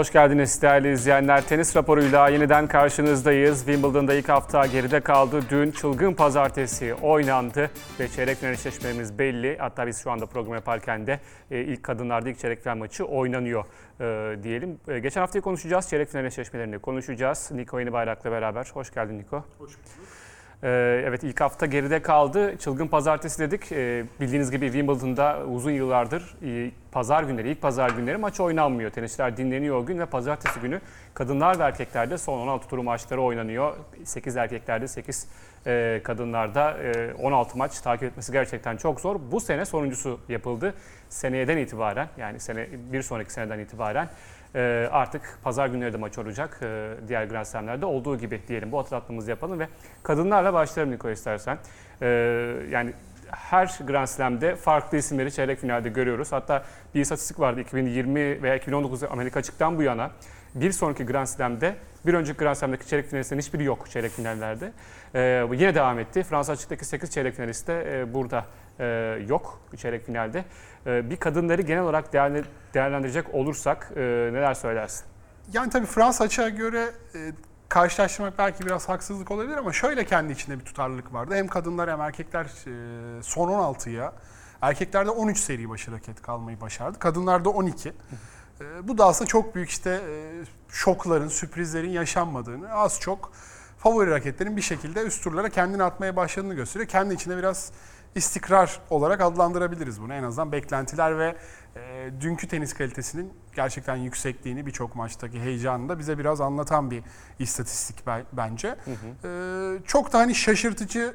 Hoş geldiniz değerli izleyenler. Tenis raporuyla yeniden karşınızdayız. Wimbledon'da ilk hafta geride kaldı. Dün çılgın pazartesi oynandı ve çeyrek final eşleşmemiz belli. Hatta biz şu anda program yaparken de e, ilk kadınlarda ilk çeyrek final maçı oynanıyor e, diyelim. E, geçen haftayı konuşacağız. Çeyrek final eşleşmelerini konuşacağız. Niko Yeni Bayrak'la beraber. Hoş geldin Niko. Hoş bulduk. Ee, Evet ilk hafta geride kaldı. Çılgın pazartesi dedik. Ee, Bildiğiniz gibi Wimbledon'da uzun yıllardır e, pazar günleri, ilk pazar günleri maç oynanmıyor. Tenisçiler dinleniyor o gün ve pazartesi günü kadınlar ve erkeklerde son 16 turu maçları oynanıyor. 8 erkeklerde 8 e, kadınlarda e, 16 maç takip etmesi gerçekten çok zor. Bu sene sonuncusu yapıldı. Seneyeden itibaren yani sene bir sonraki seneden itibaren e, artık pazar günleri de maç olacak. E, diğer Grand Slam'lerde olduğu gibi diyelim. Bu hatırlatmamızı yapalım ve kadınlarla başlayalım Niko istersen. E, yani her Grand Slam'de farklı isimleri çeyrek finalde görüyoruz. Hatta bir istatistik vardı 2020 veya 2019 Amerika açıktan bu yana. Bir sonraki Grand Slam'de bir önceki Grand Slam'daki çeyrek finalistlerin hiçbiri yok çeyrek finallerde. Ee, yine devam etti. Fransa açıktaki 8 çeyrek finalist de e, burada e, yok çeyrek finalde. E, bir kadınları genel olarak değerlendirecek olursak e, neler söylersin? Yani tabii Fransa açığa göre e, karşılaştırmak belki biraz haksızlık olabilir ama şöyle kendi içinde bir tutarlılık vardı. Hem kadınlar hem erkekler e, son 16'ya, erkeklerde 13 seri başı raket kalmayı başardı. Kadınlarda 12. E, bu da aslında çok büyük işte şokların, sürprizlerin yaşanmadığını, az çok favori raketlerin bir şekilde üst turlara kendini atmaya başladığını gösteriyor. Kendi içinde biraz istikrar olarak adlandırabiliriz bunu. En azından beklentiler ve e, dünkü tenis kalitesinin gerçekten yüksekliğini birçok maçtaki heyecanını da bize biraz anlatan bir istatistik be- bence. E, çok da hani şaşırtıcı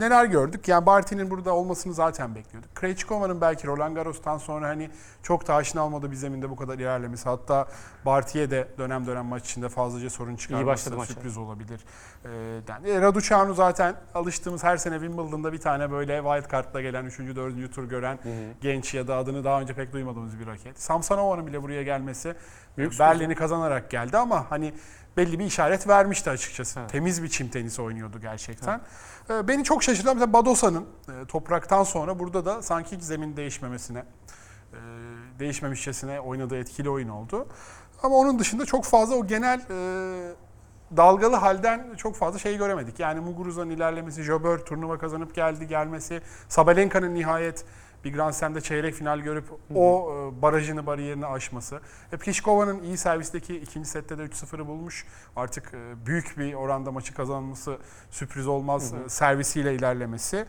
neler gördük? Yani Barty'nin burada olmasını zaten bekliyorduk. Krejcikova'nın belki Roland Garros'tan sonra hani çok da aşina olmadığı bir zeminde bu kadar ilerlemesi. Hatta Barty'ye de dönem dönem maç içinde fazlaca sorun çıkarması maça. sürpriz olabilir. Ee, yani e, Raducanu zaten alıştığımız her sene Wimbledon'da bir tane böyle wild card'la gelen 3. 4. tur gören genç ya da adını daha önce pek duymadığımız bir raket. Samsonova'nın bile buraya gelmesi Berlin'i kazanarak geldi ama hani belli bir işaret vermişti açıkçası. Evet. Temiz bir çim tenisi oynuyordu gerçekten. Ee, Beni çok şaşırtan mesela Badosa'nın e, topraktan sonra burada da sanki zemin değişmemesine, e, değişmemişçesine oynadığı etkili oyun oldu. Ama onun dışında çok fazla o genel e, dalgalı halden çok fazla şey göremedik. Yani Muguruza'nın ilerlemesi, Jobber turnuva kazanıp geldi gelmesi, Sabalenka'nın nihayet bir Grand Slam'de çeyrek final görüp o e, barajını, bariyerini aşması. E, Pliškova'nın iyi servisteki ikinci sette de 3-0'ı bulmuş. Artık e, büyük bir oranda maçı kazanması sürpriz olmaz e, servisiyle ilerlemesi.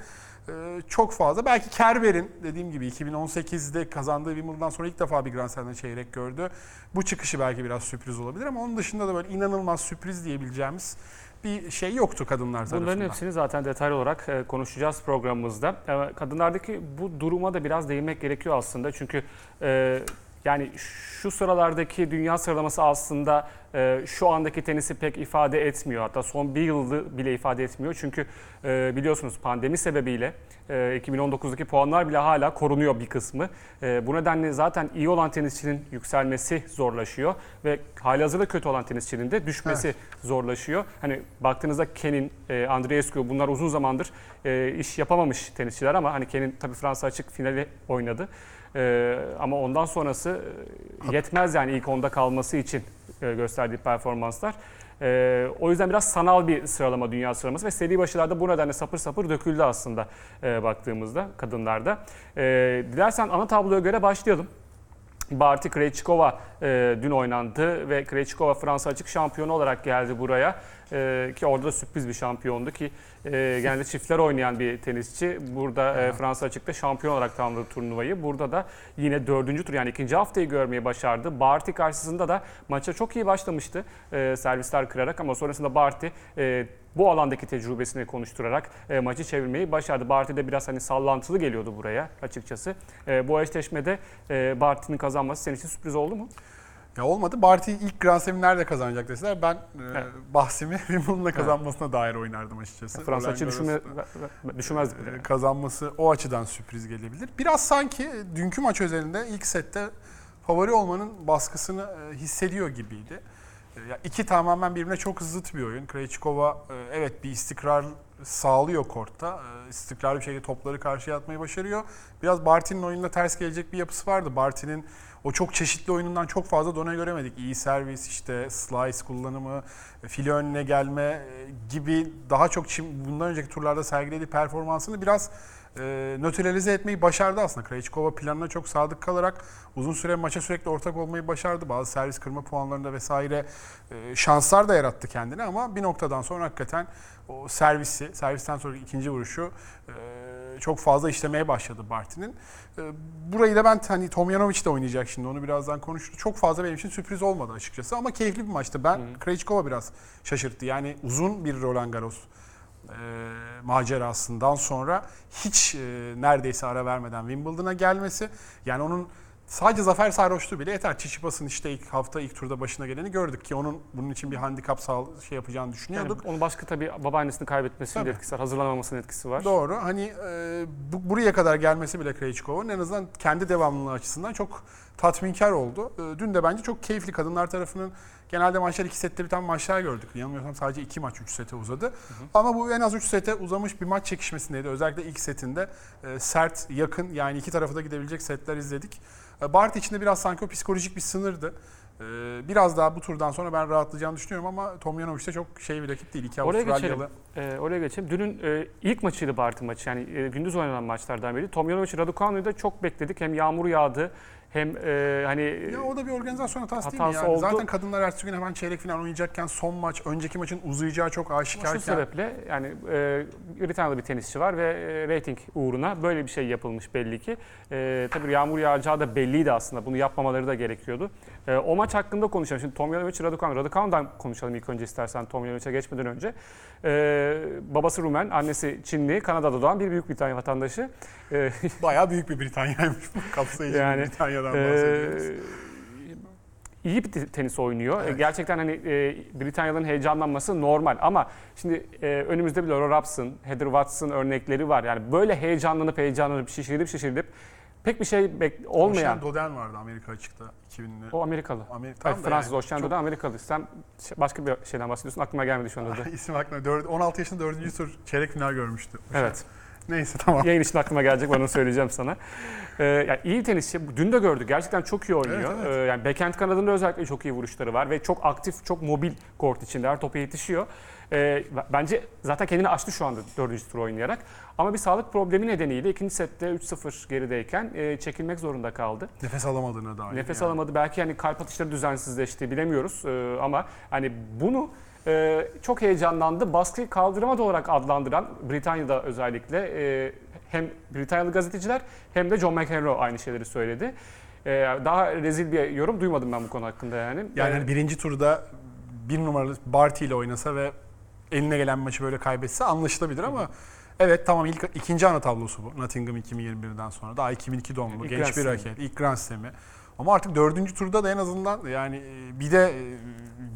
E, çok fazla. Belki Kerber'in dediğim gibi 2018'de kazandığı Wimbledon'dan sonra ilk defa bir Grand Slam'de çeyrek gördü. Bu çıkışı belki biraz sürpriz olabilir ama onun dışında da böyle inanılmaz sürpriz diyebileceğimiz bir şey yoktu kadınlar tarafından. Bunların hepsini zaten detaylı olarak e, konuşacağız programımızda. E, Kadınlardaki bu duruma da biraz değinmek gerekiyor aslında. Çünkü e, yani şu sıralardaki dünya sıralaması aslında e, şu andaki tenisi pek ifade etmiyor. Hatta son bir yılı bile ifade etmiyor. Çünkü e, biliyorsunuz pandemi sebebiyle e, 2019'daki puanlar bile hala korunuyor bir kısmı. E, bu nedenle zaten iyi olan tenisçinin yükselmesi zorlaşıyor ve halihazırda kötü olan tenisçinin de düşmesi zorlaşıyor. Hani baktığınızda Ken'in, e, Andreescu bunlar uzun zamandır e, iş yapamamış tenisçiler ama hani Ken'in tabii Fransa açık finali oynadı. E, ama ondan sonrası e, yetmez yani ilk onda kalması için e, gösterdiği performanslar. E, o yüzden biraz sanal bir sıralama dünya sıralaması ve seri başlarda bu nedenle sapır sapır döküldü aslında e, baktığımızda kadınlarda. E, dilersen ana tabloya göre başlayalım. Barty Krejcikova e, dün oynandı ve Krejcikova Fransa açık şampiyonu olarak geldi buraya. E, ki orada da sürpriz bir şampiyondu ki e, genelde çiftler oynayan bir tenisçi. Burada e, Fransa açıkta şampiyon olarak tamamladı turnuvayı. Burada da yine dördüncü tur yani ikinci haftayı görmeyi başardı. Barty karşısında da maça çok iyi başlamıştı e, servisler kırarak ama sonrasında Barty e, bu alandaki tecrübesini konuşturarak e, maçı çevirmeyi başardı. Barty de biraz hani sallantılı geliyordu buraya açıkçası. E, bu eşleşmede e, Barty'nin kazanması senin için sürpriz oldu mu? Ya olmadı. Barty ilk Grand Slam'i nerede kazanacak deseler ben e, Evet. bahsimi Wimbledon'da kazanmasına dair oynardım açıkçası. Fransa Roland açı düşünme, düşünmezdik bile. e, kazanması o açıdan sürpriz gelebilir. Biraz sanki dünkü maç özelinde ilk sette favori olmanın baskısını e, hissediyor gibiydi. E, Ya iki tamamen birbirine çok zıt bir oyun. Krejcikova e, evet bir istikrar sağlıyor kortta. E, İstikrarlı bir şekilde topları karşıya atmayı başarıyor. Biraz Barty'nin oyununa ters gelecek bir yapısı vardı. Barty'nin o çok çeşitli oyunundan çok fazla done göremedik. İyi servis, işte slice kullanımı, file önüne gelme e, gibi daha çok bundan önceki turlarda sergilediği performansını biraz e, nötralize etmeyi başardı aslında. Krejcikova planına çok sadık kalarak uzun süre maça sürekli ortak olmayı başardı. Bazı servis kırma puanlarında vesaire e, şanslar da yarattı kendine ama bir noktadan sonra hakikaten o servisi, servisten sonra ikinci vuruşu e, çok fazla işlemeye başladı Barty'nin. E, burayı da ben hani Tomjanovic de oynayacak şimdi onu birazdan konuşuruz. Çok fazla benim için sürpriz olmadı açıkçası ama keyifli bir maçtı. Ben Krejcikova biraz şaşırttı. Yani uzun bir Roland Garros macerasından sonra hiç e, neredeyse ara vermeden Wimbledon'a gelmesi yani onun sadece zafer sarhoşluğu bile yeter. Çiçipas'ın işte ilk hafta ilk turda başına geleni gördük ki onun bunun için bir handikap sağ şey yapacağını Yani düşünüyorduk. onun başka tabii babaannesini kaybetmesinin Tabii. etkisi var. Hazırlanamamasının etkisi var. Doğru. Hani e, bu, buraya kadar gelmesi bile Krejcikova'nın en azından kendi devamlılığı açısından çok tatminkar oldu. E, dün de bence çok keyifli kadınlar tarafının genelde maçlar iki sette biten maçlar gördük. Yanılmıyorsam sadece iki maç üç sete uzadı. Ama bu en az üç sete uzamış bir maç çekişmesindeydi. Özellikle ilk setinde e, sert, yakın yani iki tarafa da gidebilecek setler izledik. E, Bart için de biraz sanki o psikolojik bir sınırdı. E, biraz daha bu turdan sonra ben rahatlayacağını düşünüyorum ama Tomjanovic de çok şey bir rakip değil. İki Oraya Avustralyalı. geçelim. Ee, oraya geçelim. Dünün e, ilk maçıydı Bartın maçı. Yani e, gündüz oynanan maçlardan biri. Tomjanovic Raducanu'yu da çok bekledik. Hem yağmur yağdı hem e, hani Ya o da bir organizasyon hatası, değil mi? Hatası Yani oldu. Zaten kadınlar ertesi gün hemen çeyrek final oynayacakken son maç, önceki maçın uzayacağı çok aşikarken. Şu sebeple yani e, Britanya'da bir tenisçi var ve e, reyting uğruna böyle bir şey yapılmış belli ki. E, tabii yağmur yağacağı da belliydi aslında. Bunu yapmamaları da gerekiyordu. E, o maç hakkında konuşalım. Şimdi Tomjanovic, Raducanu. Raducanu'dan konuşalım ilk önce istersen Tomjanovic'e geçmeden önce. E, babası Rumen, annesi Çinli, Kanada'da doğan bir Büyük Britanya vatandaşı. E, Bayağı büyük bir Britanya'ymış kapsayıcı Yani, bir Britanya'dan bahsediyoruz. iyi bir te- tenis oynuyor. Evet. E, Gerçekten hani e, Britanyalıların heyecanlanması normal ama şimdi e, önümüzde bir Laura Raps'ın, Heather Watts'ın örnekleri var. Yani böyle heyecanlanıp heyecanlanıp şişirdip şişirdip pek bir şey bek- olmayan. Ocean Doden vardı Amerika açıkta 2000'li. O Amerikalı. Amerika, Hayır, Fransız Oşyan'da da Amerikalı. Sen şey- başka bir şeyden bahsediyorsun. Aklıma gelmedi şu anda da. İsim aklına. Dört- 16 yaşında 4. tur çeyrek final görmüştü. Evet. Neyse tamam. Yayın için aklıma gelecek onu söyleyeceğim sana. Ee, yani iyi tenisçi. Dün de gördük. Gerçekten çok iyi oynuyor. Evet, evet. Ee, yani backhand kanadında özellikle çok iyi vuruşları var ve çok aktif, çok mobil kort içinde. Her topa yetişiyor. Ee, bence zaten kendini açtı şu anda dördüncü tur oynayarak. Ama bir sağlık problemi nedeniyle ikinci sette 3-0 gerideyken e, çekilmek zorunda kaldı. Nefes alamadığına dair. Nefes yani. alamadı. Belki hani kalp atışları düzensizleşti bilemiyoruz. Ee, ama hani bunu e, çok heyecanlandı. Baskıyı kaldıramadı olarak adlandıran Britanya'da özellikle e, hem Britanyalı gazeteciler hem de John McEnroe aynı şeyleri söyledi. E, daha rezil bir yorum duymadım ben bu konu hakkında yani. Yani hani birinci turda bir numaralı Barty ile oynasa ve eline gelen maçı böyle kaybetse anlaşılabilir ama evet tamam ilk ikinci ana tablosu bu. Nottingham 2021'den sonra. Daha 2002 doğumlu İlk genç bir raket. ilk Grand Slam'i. Ama artık dördüncü turda da en azından yani e, bir de e,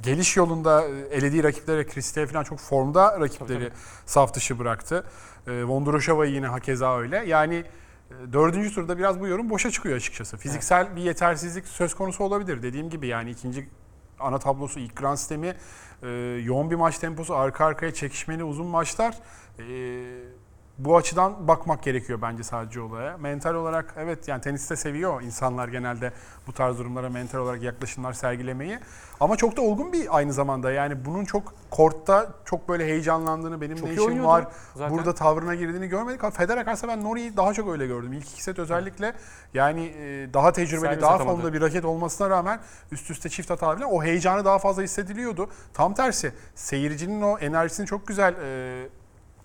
geliş yolunda e, elediği rakiplere Kristeva falan çok formda rakipleri Tabii, saf dışı bıraktı. Vondroushova'yı yine hakeza öyle. Yani dördüncü turda biraz bu yorum boşa çıkıyor açıkçası. Fiziksel bir yetersizlik söz konusu olabilir. Dediğim gibi yani ikinci ana tablosu ilk Grand e, yoğun bir maç temposu arka arkaya çekişmeli uzun maçlar e, bu açıdan bakmak gerekiyor bence sadece olaya. Mental olarak evet yani teniste seviyor insanlar genelde bu tarz durumlara mental olarak yaklaşımlar sergilemeyi. Ama çok da olgun bir aynı zamanda yani bunun çok kortta çok böyle heyecanlandığını benim Çok ne işim var zaten. burada tavrına girdiğini görmedik. Federer karşı ben Nori'yi daha çok öyle gördüm. İlk iki set özellikle yani e, daha tecrübeli, Servis daha atamadı. formda bir raket olmasına rağmen üst üste çift hata falan o heyecanı daha fazla hissediliyordu. Tam tersi seyircinin o enerjisini çok güzel e,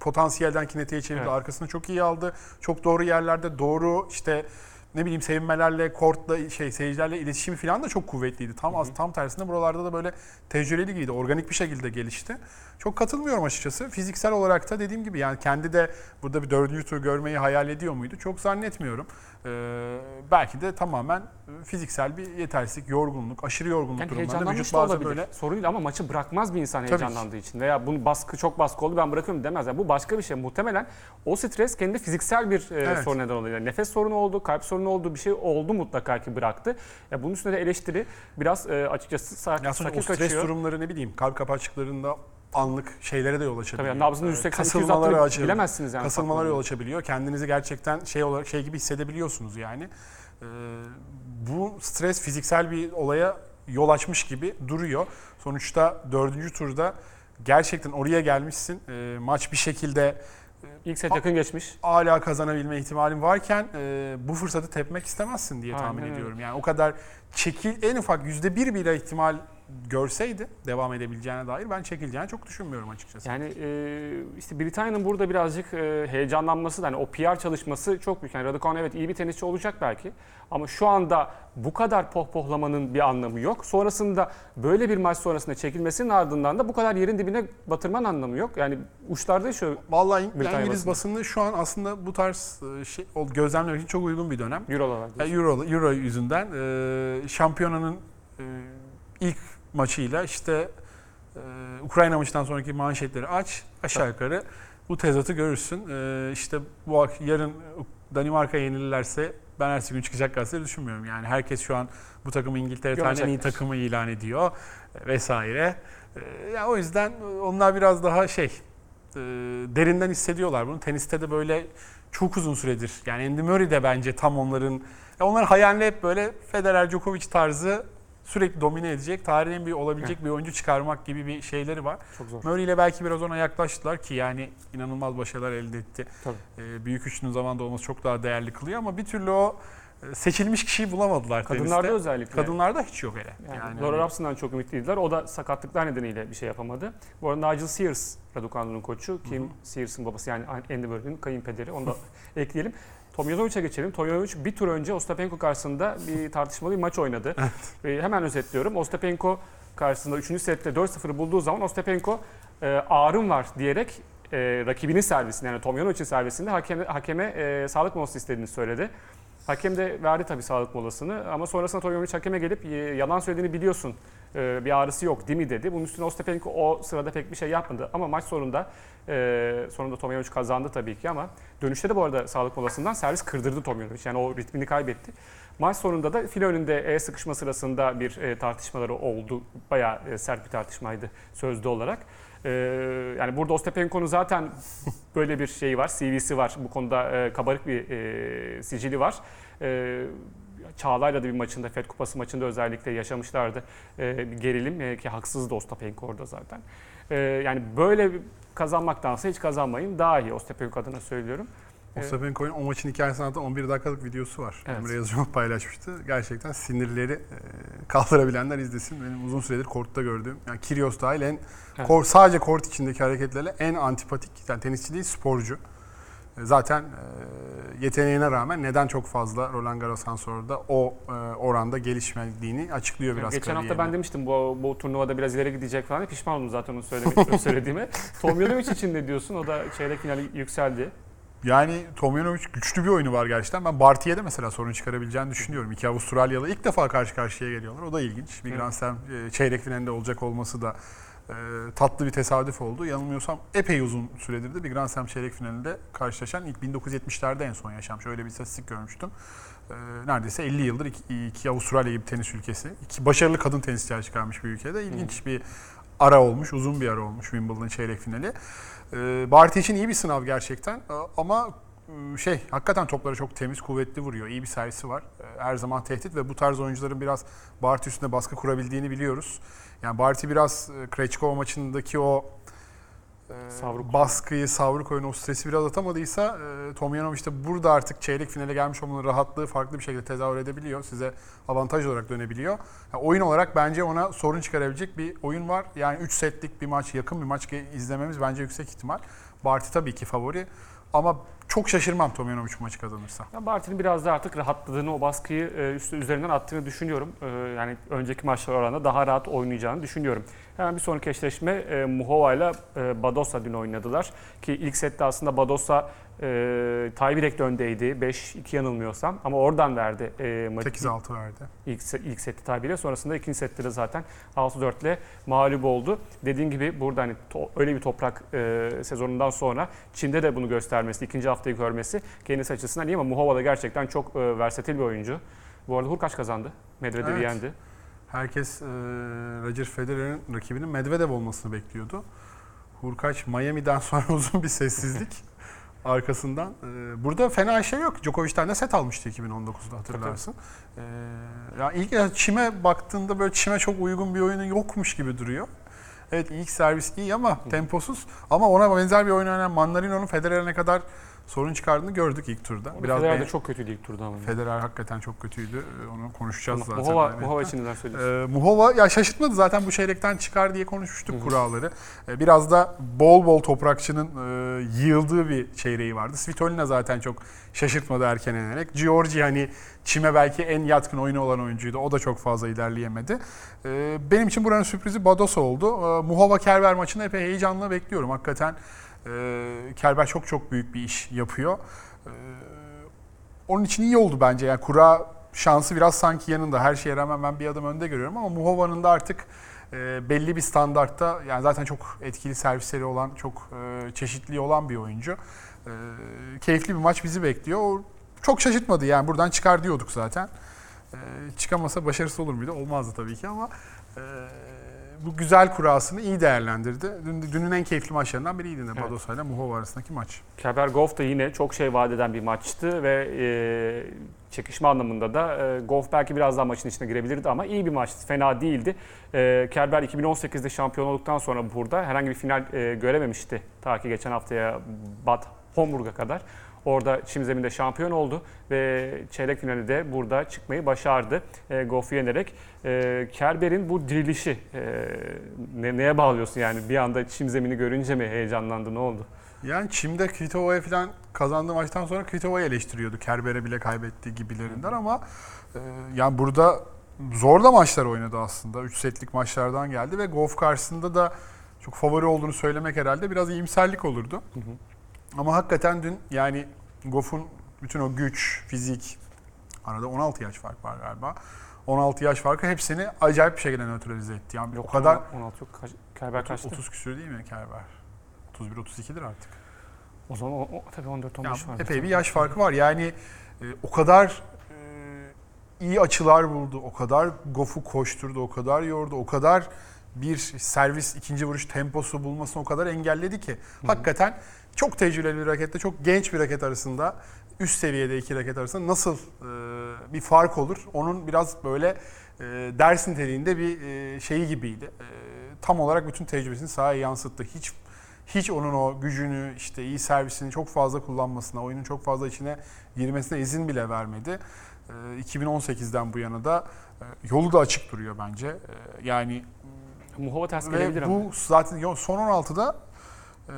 potansiyelden kinetiğe çevirdi. Evet. Arkasını çok iyi aldı. Çok doğru yerlerde doğru işte ne bileyim sevinmelerle, kortla şey seyircilerle iletişimi falan da çok kuvvetliydi. Tam az tam tersine buralarda da böyle tecrübeli giydi. Organik bir şekilde gelişti. Çok katılmıyorum açıkçası. Fiziksel olarak da dediğim gibi yani kendi de burada bir dördüncü tur görmeyi hayal ediyor muydu? Çok zannetmiyorum. Ee, belki de tamamen fiziksel bir yetersizlik, yorgunluk, aşırı yorgunluk yani durumlarında vücut da bazen olabilir. böyle Sorun değil ama maçı bırakmaz bir insan Tabii ki. heyecanlandığı için. Veya bunu baskı çok baskı oldu ben bırakıyorum demez. Yani bu başka bir şey. Muhtemelen o stres kendi fiziksel bir e, Evet. sorun neden oluyor. Yani nefes sorunu oldu, kalp sorunu oldu, bir şey oldu mutlaka ki bıraktı. Ya bunun üstüne de eleştiri biraz e, açıkçası sakin, Ya sakin o stres kaçıyor. durumları ne bileyim kalp kapakçıklarında anlık şeylere de yol açabiliyor. Tabii nabzını Ee, 180 200 kasılmalara attığını açabiliyor. bilemezsiniz yani. Kasılmalara yol açabiliyor. Kendinizi gerçekten şey olarak şey gibi hissedebiliyorsunuz yani. Ee, bu stres fiziksel bir olaya yol açmış gibi duruyor. Sonuçta dördüncü turda gerçekten oraya gelmişsin. E, maç bir şekilde İlk set yakın geçmiş. hala kazanabilme ihtimalin varken e, bu fırsatı tepmek istemezsin diye tahmin Aynen ediyorum. Yani o kadar çekil en ufak yüzde bir bile ihtimal görseydi devam edebileceğine dair ben çekileceğini çok düşünmüyorum açıkçası. Yani e, işte Britanya'nın burada birazcık e, heyecanlanması, da, hani o PR çalışması çok büyük. Yani Raducanu evet iyi bir tenisçi olacak belki. Ama şu anda bu kadar pohpohlamanın bir anlamı yok. Sonrasında böyle bir maç sonrasında çekilmesinin ardından da bu kadar yerin dibine batırman anlamı yok. Yani uçlarda şu Vallahi Britanya İngiliz basını. basını şu an aslında bu tarz e, şey, gözlemler için çok uygun bir dönem. Euro'lar. E, Euro, Euro yüzünden e, şampiyonanın e, ilk maçıyla işte e, Ukrayna maçından sonraki manşetleri aç aşağı yukarı bu tezatı görürsün. E, işte bu yarın Danimarka yenilirlerse ben ertesi gün çıkacaklarsa düşünmüyorum. Yani herkes şu an bu takımı İngiltere tarihinin en iyi takımı ilan ediyor e, vesaire. E, ya o yüzden onlar biraz daha şey e, derinden hissediyorlar bunu. Teniste de böyle çok uzun süredir. Yani Andy Murray de bence tam onların ya onlar hayalinde hep böyle Federer Djokovic tarzı sürekli domine edecek, tarihin bir olabilecek bir oyuncu çıkarmak gibi bir şeyleri var. Çok zor. Murray ile belki biraz ona yaklaştılar ki yani inanılmaz başarılar elde etti. Tabii. Ee, büyük üçlünün zamanda olması çok daha değerli kılıyor ama bir türlü o seçilmiş kişiyi bulamadılar Kadınlarda teniste. özellikle. Kadınlarda hiç yok hele. Yani, Yani, Laura hani- Robson'dan çok ümitliydiler. O da sakatlıklar nedeniyle bir şey yapamadı. Bu arada Nigel Sears Raducanu'nun koçu. Kim Sears'ın babası yani Andy Murray'nin kayınpederi. Onu da ekleyelim. Tomjanovic'e geçelim. Tomjanovic bir tur önce Ostapenko karşısında bir tartışmalı bir maç oynadı. Ve hemen özetliyorum. Ostapenko karşısında 3. sette 4-0 bulduğu zaman Ostapenko e, ağrım var diyerek e, rakibinin servisinde yani Tomjanovic'in servisinde hakeme, hakeme e, sağlık molası istediğini söyledi. Hakem de verdi tabii sağlık molasını ama sonrasında Tomjanovic hakeme gelip "E, yalan söylediğini biliyorsun e, bir ağrısı yok değil mi dedi. Bunun üstüne Ostapenko o sırada pek bir şey yapmadı ama maç sonunda e, sonunda Tomjanovic kazandı tabii ki ama dönüşte de bu arada sağlık molasından servis kırdırdı Tomjanovic yani o ritmini kaybetti. Maç sonunda da file önünde el sıkışma sırasında bir e, tartışmaları oldu. Bayağı e, sert bir tartışmaydı sözlü olarak. E, yani burada Ostapenko'nun zaten böyle bir şeyi var, CV'si var. Bu konuda e, kabarık bir e, sicili var. E, Çağla'yla da bir maçında, Fed Kupası maçında özellikle yaşamışlardı. E, bir gerilim e, ki haksızdı Ostapenko orada zaten. E, yani böyle kazanmaktansa hiç kazanmayın daha iyi Ostapenko adına söylüyorum. Ostapenko'nun o maçın hikayesini anlatan 11 dakikalık videosu var. Evet. Emre Yazıcı paylaşmıştı. Gerçekten sinirleri e, kaldırabilenler izlesin. Benim uzun süredir kortta gördüğüm, yani Kyrgios dahil en, Evet. kor- sadece kort içindeki hareketlerle en antipatik, yani tenisçi değil sporcu. E, Zaten e, yeteneğine rağmen neden çok fazla Roland Garros'tan sonra da o e, oranda gelişmediğini açıklıyor biraz Geçen hafta ben demiştim bu, bu turnuvada biraz ileri gidecek falan. Pişman oldum zaten onu söyleme, söylediğime. Tomjanovic için ne diyorsun? O da çeyrek finali yükseldi. Yani Tomjanovic güçlü bir oyunu var gerçekten. Ben Barty'ye de mesela sorun çıkarabileceğini düşünüyorum. İki Avustralyalı ilk defa karşı karşıya geliyorlar. O da ilginç. Bir. Grand Slam çeyrek finalinde olacak olması da e, tatlı bir tesadüf oldu. Yanılmıyorsam epey uzun süredir de bir Grand Slam çeyrek finalinde karşılaşan ilk 1970'lerde en son yaşamış. Öyle bir istatistik görmüştüm. E, neredeyse 50 yıldır iki, iki Avustralya gibi tenis ülkesi. iki başarılı kadın tenisçiler çıkarmış bir ülkede. İlginç bir ara olmuş, uzun bir ara olmuş Wimbledon çeyrek finali. Ee, Barty için iyi bir sınav gerçekten Ee, ama e, şey hakikaten topları çok temiz, kuvvetli vuruyor. İyi bir servisi var. Ee, Her zaman tehdit ve bu tarz oyuncuların biraz Barty üstünde baskı kurabildiğini biliyoruz. Yani Barty biraz e, Krejcikova maçındaki o e, Savruk. baskıyı, savruk oyunu, o stresi biraz atamadıysa e, Tomjanovic de burada artık çeyrek finale gelmiş olmanın rahatlığı farklı bir şekilde tezahür edebiliyor. Size avantaj olarak dönebiliyor. Yani oyun olarak bence ona sorun çıkarabilecek bir oyun var. Yani 3 setlik bir maç, yakın bir maç izlememiz bence yüksek ihtimal. Barty tabii ki favori ama çok şaşırmam Tomjanovic maçı kazanırsa. Ben Barty'nin biraz da artık rahatladığını, o baskıyı e, üstü üzerinden attığını düşünüyorum. E, Yani önceki maçlar oranında daha rahat oynayacağını düşünüyorum. Hemen bir sonraki eşleşme e, Muhova ile e, Badosa dün oynadılar. Ki ilk sette aslında Badosa e, tiebreak'te öndeydi. 5-2 yanılmıyorsam ama oradan verdi e, maçı. 8-6 verdi. ilk, ilk seti tabiyle. Sonrasında ikinci sette de zaten 6-4 ile mağlup oldu. Dediğim gibi burada hani to- öyle bir toprak e, sezonundan sonra Çin'de de bunu göstermesi, ikinci haftayı görmesi kendisi açısından iyi ama Muhova da gerçekten çok e, versatil bir oyuncu. Bu arada Hurkaç kazandı. Medvedev'i Evet. yendi. Herkes e, Roger Federer'in rakibinin Medvedev olmasını bekliyordu. Hurkaç Miami'den sonra uzun bir sessizlik. Arkasından. Ee, burada fena şey yok. Djokovic'ten de set almıştı 2019'da hatırlarsın. Ee, ya ilk ya çime baktığında böyle çime çok uygun bir oyunu yokmuş gibi duruyor. Evet ilk servis iyi ama temposuz. Ama ona benzer bir oyun oynayan Mandarino'nun Federer'e ne kadar sorun çıkardığını gördük ilk turda. Biraz Federer de çok kötüydü ilk turda ama. Federer hakikaten çok kötüydü. Ee, Onu konuşacağız zaten. Muhova. Muhova için neler söylüyorsun? Ee, Muhova ya şaşırtmadı zaten bu çeyrekten çıkar diye konuşmuştuk kuralları. Ee, biraz da bol bol toprakçının e, yığıldığı bir çeyreği vardı. Svitolina zaten çok şaşırtmadı erken enerek. Giorgi hani çime belki en yatkın oyunu olan oyuncuydu. O da çok fazla ilerleyemedi. Ee, benim için buranın sürprizi Bados oldu. Ee, Muhova Kerber maçını epey heyecanla bekliyorum. Hakikaten e, Kerber çok çok büyük bir iş yapıyor. Ee, onun için iyi oldu bence. Yani kura şansı biraz sanki yanında. Her şeye rağmen ben bir adım önde görüyorum ama Muhova'nın da artık e, belli bir standartta yani zaten çok etkili servisleri olan, çok e, çeşitli olan bir oyuncu. E, keyifli bir maç bizi bekliyor. O çok şaşırtmadı yani buradan çıkar diyorduk zaten. E, çıkamasa başarısı olur muydu? Olmazdı tabii ki ama e, bu güzel kurasını iyi değerlendirdi. Dün, dünün en keyifli maçlarından biriydi yine Evet. Badosa ile Muhova arasındaki maç. Kerber Goff da yine çok şey vaat eden bir maçtı ve e, çekişme anlamında da e, Goff belki biraz daha maçın içine girebilirdi ama iyi bir maçtı. Fena değildi. E, Kerber 2018'de şampiyon olduktan sonra burada herhangi bir final e, görememişti. Ta ki geçen haftaya Bad Homburg'a kadar. Orada çim zeminde şampiyon oldu ve çeyrek finali de burada çıkmayı başardı e, Goff'u yenerek. E, Kerber'in bu dirilişi e, ne, neye bağlıyorsun yani bir anda çim zemini görünce mi heyecanlandı ne oldu? Yani Çim'de Kvitova'ya falan kazandığı maçtan sonra Kvitova'yı eleştiriyordu. Kerber'e bile kaybettiği gibilerinden ama e, yani burada zor da maçlar oynadı aslında. 3 setlik maçlardan geldi ve Goff karşısında da çok favori olduğunu söylemek herhalde biraz iyimserlik olurdu. Ama hakikaten dün yani Goff'un bütün o güç, fizik, arada 16 yaş fark var galiba. 16 yaş farkı hepsini acayip bir şekilde nötralize etti. Yani o kadar 16 yok. Kaç, Kerber kaçtı? 30 küsür değil mi Kerber? 31 32'dir artık. O zaman o, o, tabii 14 Ya 15 var. epey bir yaş farkı var. Yani e, o kadar e, iyi açılar buldu, o kadar Goff'u koşturdu, o kadar yordu, o kadar bir servis ikinci vuruş temposu bulmasını o kadar engelledi ki. Hakikaten çok tecrübeli bir raketle çok genç bir raket arasında üst seviyede iki raket arasında nasıl e, bir fark olur? Onun biraz böyle e, ders niteliğinde bir e, şeyi gibiydi. E, tam olarak bütün tecrübesini sahaya yansıttı. Hiç hiç onun o gücünü, işte iyi servisini çok fazla kullanmasına, oyunun çok fazla içine girmesine izin bile vermedi. Ee, 2018'den bu yana da e, yolu da açık duruyor bence. Ee, Yani Muhova ters gelebilir ama. bu zaten son 16'da e,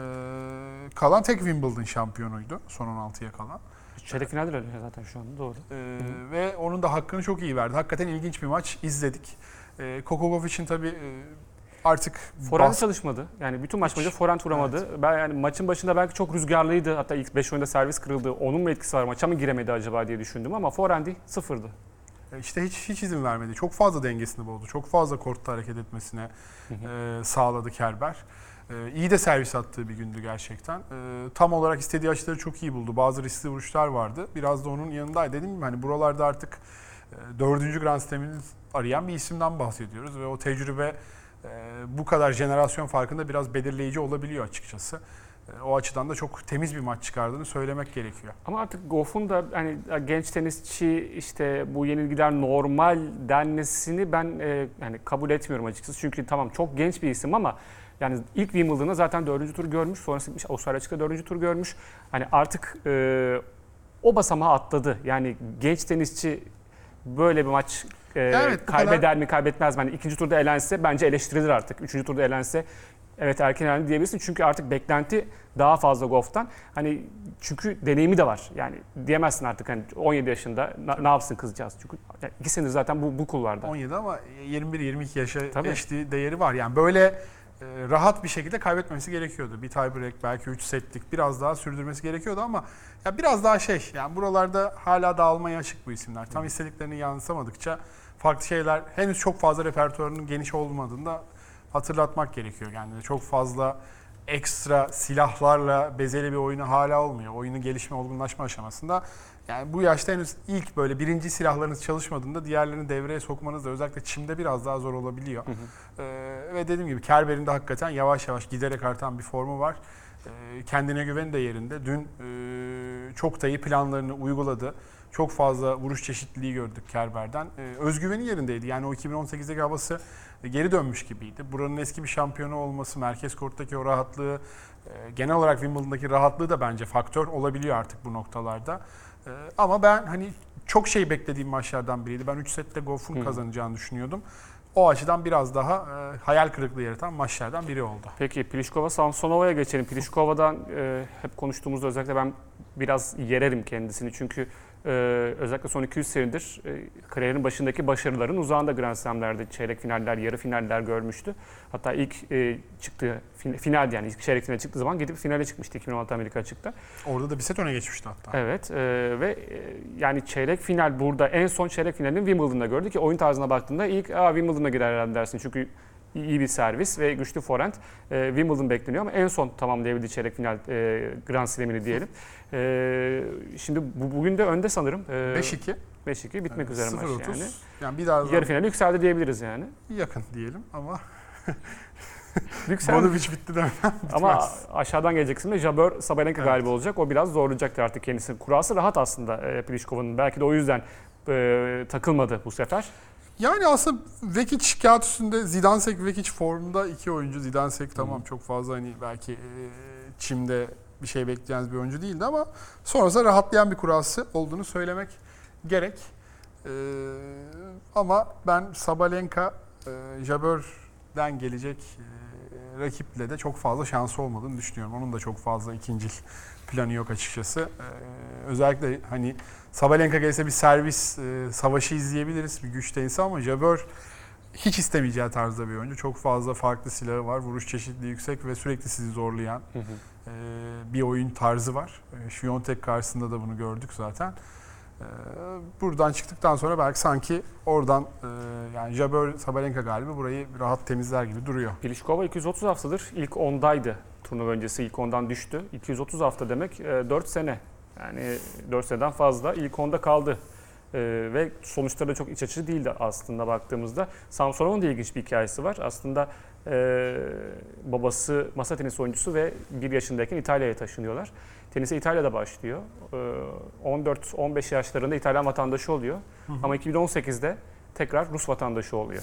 kalan tek Wimbledon şampiyonuydu. Son 16'ya kalan. Çeyrek finalde öyle zaten şu anda doğru. Ee, ve onun da hakkını çok iyi verdi. Hakikaten ilginç bir maç izledik. Ee, Kokogov için tabii e, artık Forehand bas- çalışmadı. Yani bütün maç boyunca forehand vuramadı. Ben yani maçın başında belki çok rüzgarlıydı. Hatta ilk 5 oyunda servis kırıldı. Onun mu etkisi var? Maça mı giremedi acaba diye düşündüm ama forehand'i sıfırdı. İşte hiç hiç izin vermedi. Çok fazla dengesini bozdu. Çok fazla kortta hareket etmesine e, sağladı Kerber. E, iyi de servis attığı bir gündü gerçekten. E, tam olarak istediği açıları çok iyi buldu. Bazı riskli vuruşlar vardı. Biraz da onun yanındaydı. Dediğim gibi hani buralarda artık e, dördüncü Grand Slam'ini arayan bir isimden bahsediyoruz. Ve o tecrübe e, bu kadar jenerasyon farkında biraz belirleyici olabiliyor açıkçası. E, o açıdan da çok temiz bir maç çıkardığını söylemek gerekiyor. Ama artık Goff'un da hani genç tenisçi işte bu yenilgiler normal denmesini ben e, yani kabul etmiyorum açıkçası. Çünkü tamam çok genç bir isim ama yani ilk Wimbledon'da zaten dördüncü tur görmüş. Sonrasında gitmiş Avustralya açıkta dördüncü tur görmüş. Hani artık e, o basamağı atladı. Yani genç tenisçi böyle bir maç e, Evet, kaybeder kadar- mi kaybetmez mi? Hani ikinci turda elense bence eleştirilir artık. Üçüncü turda elense evet erken elendi diyebilirsin. Çünkü artık beklenti daha fazla Goff'tan. Hani çünkü deneyimi de var. Yani diyemezsin artık hani 17 yaşında na- ne yapsın kızcağız. Çünkü yani iki senedir zaten bu, bu kulvarda. 17 ama 21-22 yaşa Tabii. geçtiği değeri var. Yani böyle rahat bir şekilde kaybetmesi gerekiyordu. Bir tiebreak belki 3 setlik biraz daha sürdürmesi gerekiyordu ama ya biraz daha şey yani buralarda hala dağılmaya açık bu isimler. Tam istediklerini yansıtamadıkça farklı şeyler henüz çok fazla repertuarının geniş olmadığında hatırlatmak gerekiyor kendine. Çok fazla ekstra silahlarla bezeli bir oyunu hala olmuyor. Oyunun gelişme, olgunlaşma aşamasında. Yani bu yaşta henüz ilk böyle birinci silahlarınız çalışmadığında diğerlerini devreye sokmanız da özellikle çimde biraz daha zor olabiliyor. Ee, ve dediğim gibi Kerber'in de hakikaten yavaş yavaş giderek artan bir formu var. Ee, kendine güveni de yerinde. Dün e, çok da iyi planlarını uyguladı. Çok fazla vuruş çeşitliliği gördük Kerber'den. Ee, özgüveni yerindeydi. Yani o 2018'deki havası geri dönmüş gibiydi. Buranın eski bir şampiyonu olması, merkez korttaki o rahatlığı, e, genel olarak Wimbledon'daki rahatlığı da bence faktör olabiliyor artık bu noktalarda. E, ama ben hani çok şey beklediğim maçlardan biriydi. Ben 3 sette Goff'un kazanacağını düşünüyordum. O açıdan biraz daha e, hayal kırıklığı yaratan maçlardan biri oldu. Peki Pliskova Samsonova'ya geçelim. Pliskova'dan e, hep konuştuğumuzda özellikle ben biraz yererim kendisini. Çünkü e, özellikle son 200 senedir e, kariyerin başındaki başarıların uzağında Grand Slam'lerde çeyrek finaller, yarı finaller görmüştü. Hatta ilk e, çıktığı fin- final yani ilk çeyrek finale çıktığı zaman gidip finale çıkmıştı 2016 Amerika açıkta. Orada da bir set öne geçmişti hatta. Evet e, ve e, yani çeyrek final burada en son çeyrek finalini Wimbledon'da gördük ki oyun tarzına baktığında ilk Aa, Wimbledon'a girer herhalde dersin çünkü iyi bir servis ve güçlü forehand. E, Wimbledon bekleniyor ama en son tamamlayabildiği çeyrek final e, Grand Slam'ini diyelim. E, şimdi bu, bugün de önde sanırım. E, 5-2. 5-2 bitmek üzere maç 0-30. yani. Yani bir daha Yarı finale yükseldi diyebiliriz yani. yakın diyelim ama Yükseldi. Bonovic bitti demem. Ama aşağıdan gelecek kısımda Jabeur Sabalenka Evet. galibi olacak. O biraz zorlayacaktır artık kendisini. Kurası rahat aslında e, Pliškova'nın. Belki de o yüzden e, takılmadı bu sefer. Yani aslında Vekic kağıt üstünde Zidansek Vekic formunda iki oyuncu. Zidansek tamam çok fazla hani belki e, çimde bir şey bekleyeceğiniz bir oyuncu değildi ama sonrasında rahatlayan bir kurası olduğunu söylemek gerek. E, ama ben Sabalenka e, Jabeur'den gelecek e, rakiple de çok fazla şansı olmadığını düşünüyorum. Onun da çok fazla ikincil planı yok açıkçası. E, özellikle hani Sabalenka gelse bir servis e, savaşı izleyebiliriz. Bir güç tenisi ama Jabeur hiç istemeyeceği tarzda bir oyuncu. Çok fazla farklı silahı var. Vuruş çeşitliliği yüksek ve sürekli sizi zorlayan e, bir oyun tarzı var. E, Świątek karşısında da bunu gördük zaten. E, buradan çıktıktan sonra belki sanki oradan e, yani Jabeur Sabalenka galibi burayı rahat temizler gibi duruyor. Pliskova 230 haftadır ilk 10'daydı. Turnuva öncesi ilk 10'dan düştü. 230 hafta demek e, 4 sene. Yani 4 seneden fazla ilk 10'da kaldı. E, ve sonuçları da çok iç açıcı değildi aslında baktığımızda. Samsonov'un da ilginç bir hikayesi var. Aslında e, babası masa tenisi oyuncusu ve 1 yaşındayken İtalya'ya taşınıyorlar. Tenise İtalya'da başlıyor. E, 14-15 yaşlarında İtalyan vatandaşı oluyor. Ama 2018'de tekrar Rus vatandaşı oluyor.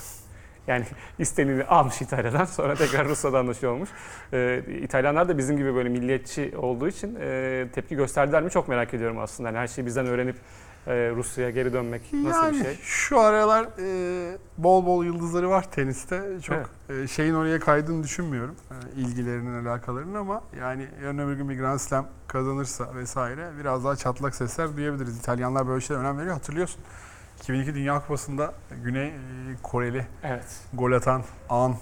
Yani istenini almış İtalya'dan sonra tekrar Rus vatandaşı olmuş. Ee, İtalyanlar da bizim gibi böyle milliyetçi olduğu için e, tepki gösterdiler mi çok merak ediyorum aslında. Yani her şeyi bizden öğrenip e, Rusya'ya geri dönmek nasıl yani bir şey? şu aralar e, bol bol yıldızları var teniste. Çok e, şeyin oraya kaydığını düşünmüyorum. E, ilgilerinin, alakalarının ama yani yarın öbür gün bir Grand Slam kazanırsa vesaire biraz daha çatlak sesler duyabiliriz. İtalyanlar böyle şeylere önem veriyor. Hatırlıyorsun. 2002 Dünya Kupası'nda Güney e, Koreli Evet. gol atan An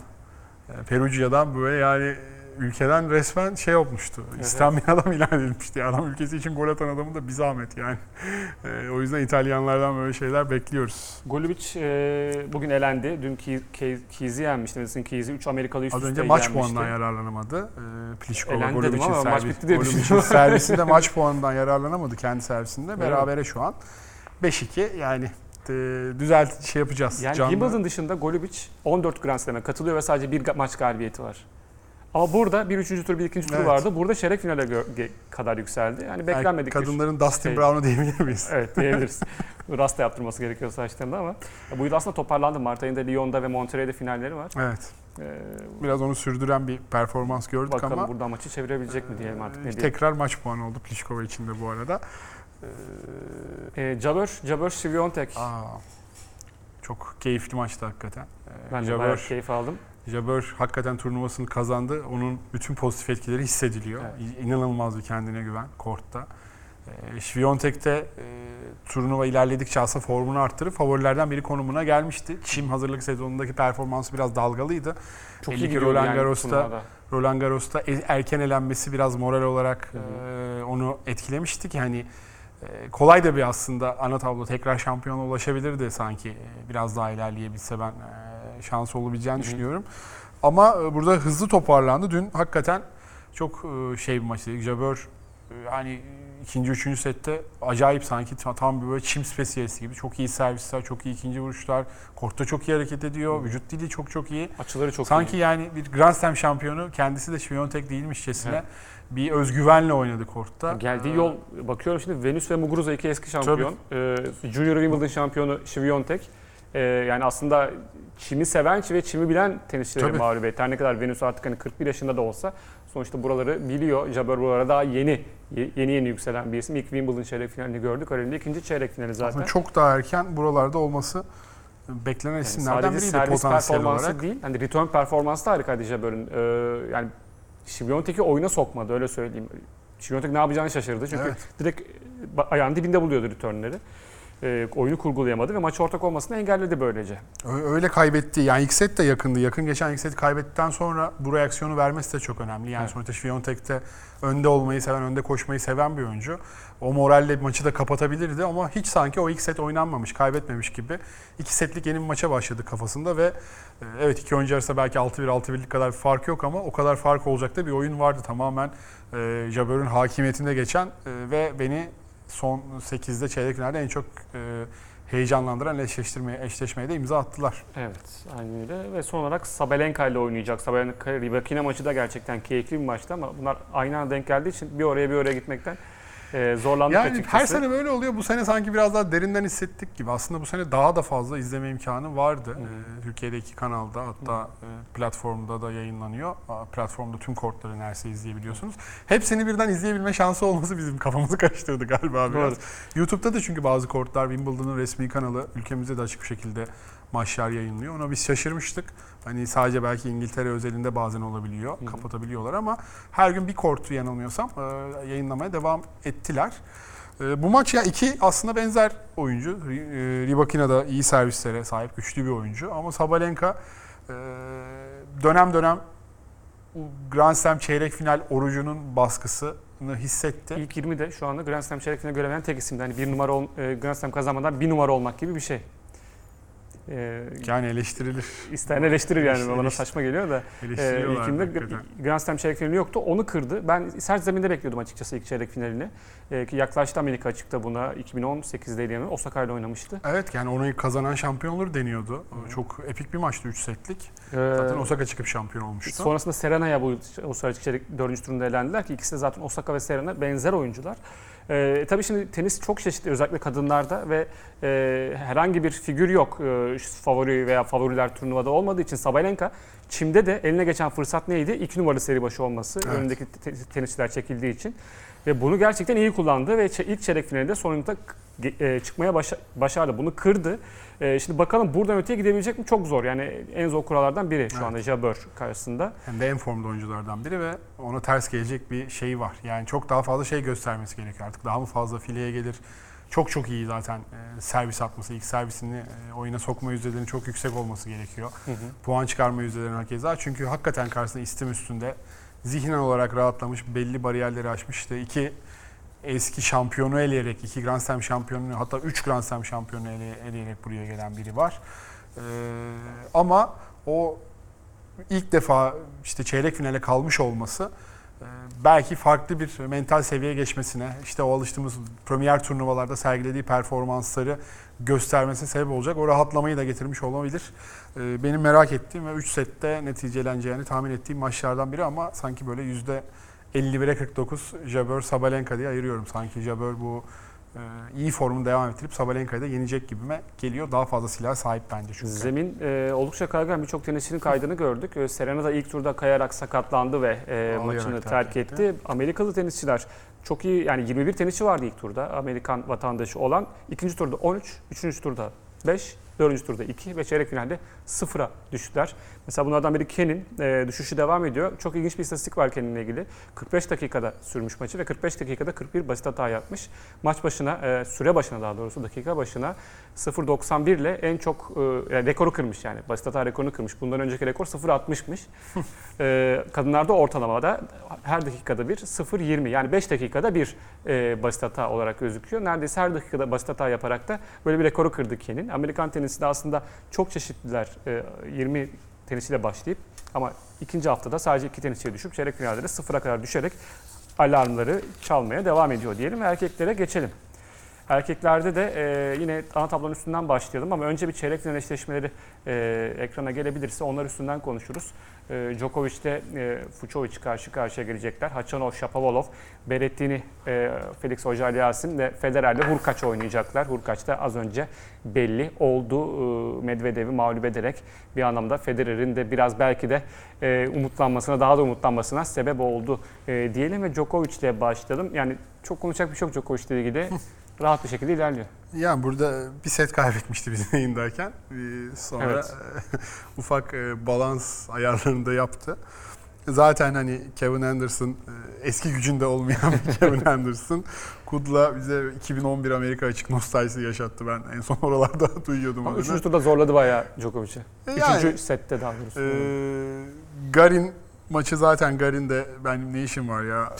e, Perugia'dan böyle yani e, ülkeden resmen şey olmuştu. Evet. İstenmeyen adam ilan edilmişti. Yani adam ülkesi için gol atan adamın da bir zahmet yani. E, o yüzden İtalyanlardan böyle şeyler bekliyoruz. Golubic e, bugün elendi. Dün Ke- Ke- Keyes'i yenmişti. Madison Keyes'i 3 Amerikalı üst Az önce maç yenmişti. puanından yararlanamadı. E, Pliskova maç servis, servisinde maç puanından yararlanamadı kendi servisinde. Berabere şu an. 5-2 yani düzelt şey yapacağız. Yani Canlı- Wimbledon dışında Golubic 14 Grand Slam'e katılıyor ve sadece bir maç galibiyeti var. Ama burada bir üçüncü tur, bir ikinci tur Evet. vardı. Burada çeyrek finale kadar yükseldi. Yani beklenmedik bir Kadınların Dustin şey. Brown'u diyebilir miyiz? Evet diyebiliriz. Rasta yaptırması gerekiyor saçlarında ama bu yıl aslında toparlandı. Mart ayında Lyon'da ve Monterrey'de finalleri var. Evet. Ee, Biraz onu sürdüren bir performans gördük bakalım ama buradan maçı çevirebilecek mi diyelim artık ne e, diyelim. tekrar maç puanı oldu Pliskova için de bu arada. Ee, Jabeur, Jabeur Świątek. Aa, çok keyifli maçtı hakikaten. Ee, Ben de Jabeur- bayağı keyif aldım. Jabeur hakikaten turnuvasını kazandı. Onun bütün pozitif etkileri hissediliyor. Evet. İnanılmaz bir kendine güven kortta. E, de e, turnuva ilerledikçe aslında formunu arttırıp favorilerden biri konumuna gelmişti. Çim hazırlık sezonundaki performansı biraz dalgalıydı. Çok Belli iyi Roland yani Garros'ta- turnuvada. Roland Garros'ta e- erken elenmesi biraz moral olarak Hı hı. e, onu etkilemişti ki hani e, kolay da bir aslında ana tablo tekrar şampiyona ulaşabilirdi sanki E, biraz daha ilerleyebilse ben e, şansı olabileceğini düşünüyorum. Ama e, burada hızlı toparlandı. Dün hakikaten çok e, şey bir maçtı. Jabeur hani ikinci, üçüncü sette acayip sanki ta- tam bir böyle çim spesiyelisti gibi. Çok iyi servisler, çok iyi ikinci vuruşlar. Kortta çok iyi hareket ediyor. Vücut dili çok çok iyi. Açıları çok sanki iyi. yani bir Grand Slam şampiyonu kendisi de Świątek değilmişçesine Evet. bir özgüvenle oynadı kortta. Geldiği Ee, yol bakıyorum şimdi Venus ve Muguruza iki eski şampiyon. Ee, Junior Wimbledon şampiyonu Świątek. Ee, yani aslında çimi seven ve çimi bilen tenisçilere Tabii. mağlubiyet. Her ne kadar Venus artık hani 41 yaşında da olsa sonuçta buraları biliyor. Jabber buralara daha yeni ye- yeni yeni yükselen bir isim. İlk Wimbledon çeyrek finalini gördük. Öyle ikinci çeyrek finali zaten. Aslında çok daha erken buralarda olması beklenen Yani isimlerden biriydi potansiyel olarak. değil. Hani return performansı da harikaydı Jabber'ın. Ee, yani Świątek'i oyuna sokmadı öyle söyleyeyim. Świątek ne yapacağını şaşırdı. Çünkü Evet. direkt ba- ayağının dibinde buluyordu returnleri. Ee, oyunu kurgulayamadı ve maç ortak olmasını engelledi böylece. Öyle kaybetti. Yani ilk set de yakındı. Yakın geçen ilk seti kaybettikten sonra bu reaksiyonu vermesi de çok önemli. Yani Evet. sonuçta de önde olmayı seven, önde koşmayı seven bir oyuncu. O moralle maçı da kapatabilirdi ama hiç sanki o ilk set oynanmamış, kaybetmemiş gibi. İki setlik yeni bir maça başladı kafasında ve e, evet iki oyuncu arasında belki 6-1, 6-1'lik kadar bir fark yok ama o kadar fark olacak da bir oyun vardı. Tamamen e, Jabber'ın hakimiyetinde geçen e, ve beni son 8'de çeyrek finalde en çok e, heyecanlandıran eşleştirmeye, eşleşmeye de imza attılar. Evet, aynen öyle. Ve son olarak Sabalenka ile oynayacak. Sabalenka Rybakina maçı da gerçekten keyifli bir maçtı ama bunlar aynı anda denk geldiği için bir oraya bir oraya gitmekten e, zorlandık Yani açıkçası. her sene böyle oluyor. Bu sene sanki biraz daha derinden hissettik gibi. Aslında bu sene daha da fazla izleme imkanı vardı. Ee, Türkiye'deki kanalda hatta e, platformda da yayınlanıyor. Platformda tüm kortları neredeyse izleyebiliyorsunuz. Hepsini birden izleyebilme şansı olması bizim kafamızı karıştırdı galiba biraz. Doğru. YouTube'da da çünkü bazı kortlar Wimbledon'ın resmi kanalı ülkemizde de açık bir şekilde maçlar yayınlıyor. Ona biz şaşırmıştık. Hani sadece belki İngiltere özelinde bazen olabiliyor, hı. kapatabiliyorlar ama her gün bir kortu yanılmıyorsam e, yayınlamaya devam ettiler. E, Bu maç ya iki aslında benzer oyuncu. E, Rybakina da iyi servislere sahip güçlü bir oyuncu ama Sabalenka e, dönem dönem Grand Slam çeyrek final orucunun baskısını hissetti. İlk 20'de şu anda Grand Slam çeyrek finaline göremeyen tek isimdi. Hani bir numara ol, e, Grand Slam kazanmadan bir numara olmak gibi bir şey. E, Yani eleştirilir. isteyen eleştirir yani bana Eleştirir. saçma geliyor da. Eleştiriyorlar. ilkinde. Grand Slam çeyrek finali yoktu. Onu kırdı. Ben sert zeminde bekliyordum açıkçası ilk çeyrek finalini. Ee, ki yaklaştı Amerika açıkta buna. 2018'deydi yani. Osaka ile oynamıştı. Evet yani onu kazanan şampiyon olur deniyordu. Çok epik bir maçtı 3 setlik. Ee, Zaten Osaka çıkıp şampiyon olmuştu. Sonrasında Serena'ya bu uluslararası çeyrek 4. turunda elendiler ki ikisi de zaten Osaka ve Serena benzer oyuncular. Ee, tabii şimdi tenis çok çeşitli özellikle kadınlarda ve e, herhangi bir figür yok e, favori veya favoriler turnuvada olmadığı için Sabalenka çimde de eline geçen fırsat neydi? İki numaralı seri başı olması Evet. önündeki te- tenisçiler çekildiği için ve bunu gerçekten iyi kullandı ve ilk çeyrek finalde sonunda e, çıkmaya başa- başardı. Bunu kırdı. E, şimdi bakalım buradan öteye gidebilecek mi? Çok zor. Yani en zor kurallardan biri şu Evet. anda Jabber karşısında. Hem de en formda oyunculardan biri ve ona ters gelecek bir şey var. Yani çok daha fazla şey göstermesi gerekiyor artık. Daha mı fazla fileye gelir? Çok çok iyi zaten e, servis atması. ilk servisini e, oyuna sokma yüzdelerinin çok yüksek olması gerekiyor. Hı hı. Puan çıkarma yüzdelerinin hakeza. Çünkü hakikaten karşısında istim üstünde zihnen olarak rahatlamış, belli bariyerleri aşmış. İşte iki eski şampiyonu eleyerek, iki Grand Slam şampiyonu hatta üç Grand Slam şampiyonu ele- eleyerek buraya gelen biri var. Ee, ama o ilk defa işte çeyrek finale kalmış olması e, belki farklı bir mental seviyeye geçmesine, işte o alıştığımız premier turnuvalarda sergilediği performansları göstermesine sebep olacak. O rahatlamayı da getirmiş olabilir. Ee, Benim merak ettiğim ve 3 sette neticeleneceğini tahmin ettiğim maçlardan biri ama sanki böyle yüzde 51'e 49 Jabeur Sabalenka diye ayırıyorum. Sanki Jabeur bu e, iyi formunu devam ettirip Sabalenka'yı da yenecek gibime geliyor. Daha fazla silah sahip bence çünkü. Zemin e, oldukça kaygan birçok tenisçinin kaydını gördük. E, Serena da ilk turda kayarak sakatlandı ve e, Ağlayarak maçını terk etti. etti. Amerikalı tenisçiler çok iyi yani 21 tenisçi vardı ilk turda Amerikan vatandaşı olan. ikinci turda 13, üçüncü turda 5, dördüncü turda 2 ve çeyrek finalde 0'a düştüler. Mesela bunlardan biri Ken'in e, düşüşü devam ediyor. Çok ilginç bir istatistik var Ken'inle ilgili. 45 dakikada sürmüş maçı ve 45 dakikada 41 basit hata yapmış. Maç başına, e, süre başına daha doğrusu dakika başına 0.91 ile en çok e, yani rekoru kırmış yani. Basit hata rekorunu kırmış. Bundan önceki rekor 0.60'mış. e, kadınlarda ortalamada her dakikada bir 0.20 yani 5 dakikada bir e, basit hata olarak gözüküyor. Neredeyse her dakikada basit hata yaparak da böyle bir rekoru kırdı Ken'in. Amerikan tenisinde aslında çok çeşitliler. E, 20 tenisiyle başlayıp ama ikinci haftada sadece iki tenisçiye düşüp çeyrek finalde de sıfıra kadar düşerek alarmları çalmaya devam ediyor diyelim erkeklere geçelim. Erkeklerde de e, yine ana tablonun üstünden başlayalım ama önce bir çeyrek final eşleşmeleri e, ekrana gelebilirse onlar üstünden konuşuruz. E, Djokovic ile e, Fucovic karşı karşıya gelecekler. Hachanov, Shapovalov, Berrettini, e, Felix Auger-Aliassime ve Federer ile Hurkaç oynayacaklar. Hurkaç da az önce belli oldu. E, Medvedev'i mağlup ederek bir anlamda Federer'in de biraz belki de e, umutlanmasına, daha da umutlanmasına sebep oldu e, diyelim ve Djokovic ile başlayalım. Yani çok konuşacak bir şey yok Djokovic ile ilgili. Rahat bir şekilde ilerliyor. Yani burada bir set kaybetmişti bizim yayındayken. Ee, Sonra Evet. ufak e, balans ayarlarını da yaptı. Zaten hani Kevin Anderson e, eski gücünde olmayan bir Kevin Anderson. Kudla bize 2011 Amerika açık nostaljisi yaşattı. Ben en son oralarda duyuyordum Ama adını. üçüncü turda zorladı bayağı Djokovic'i. E yani, Üçüncü sette daha doğrusu. e, Garin maçı zaten Garin'de benim ne işim var ya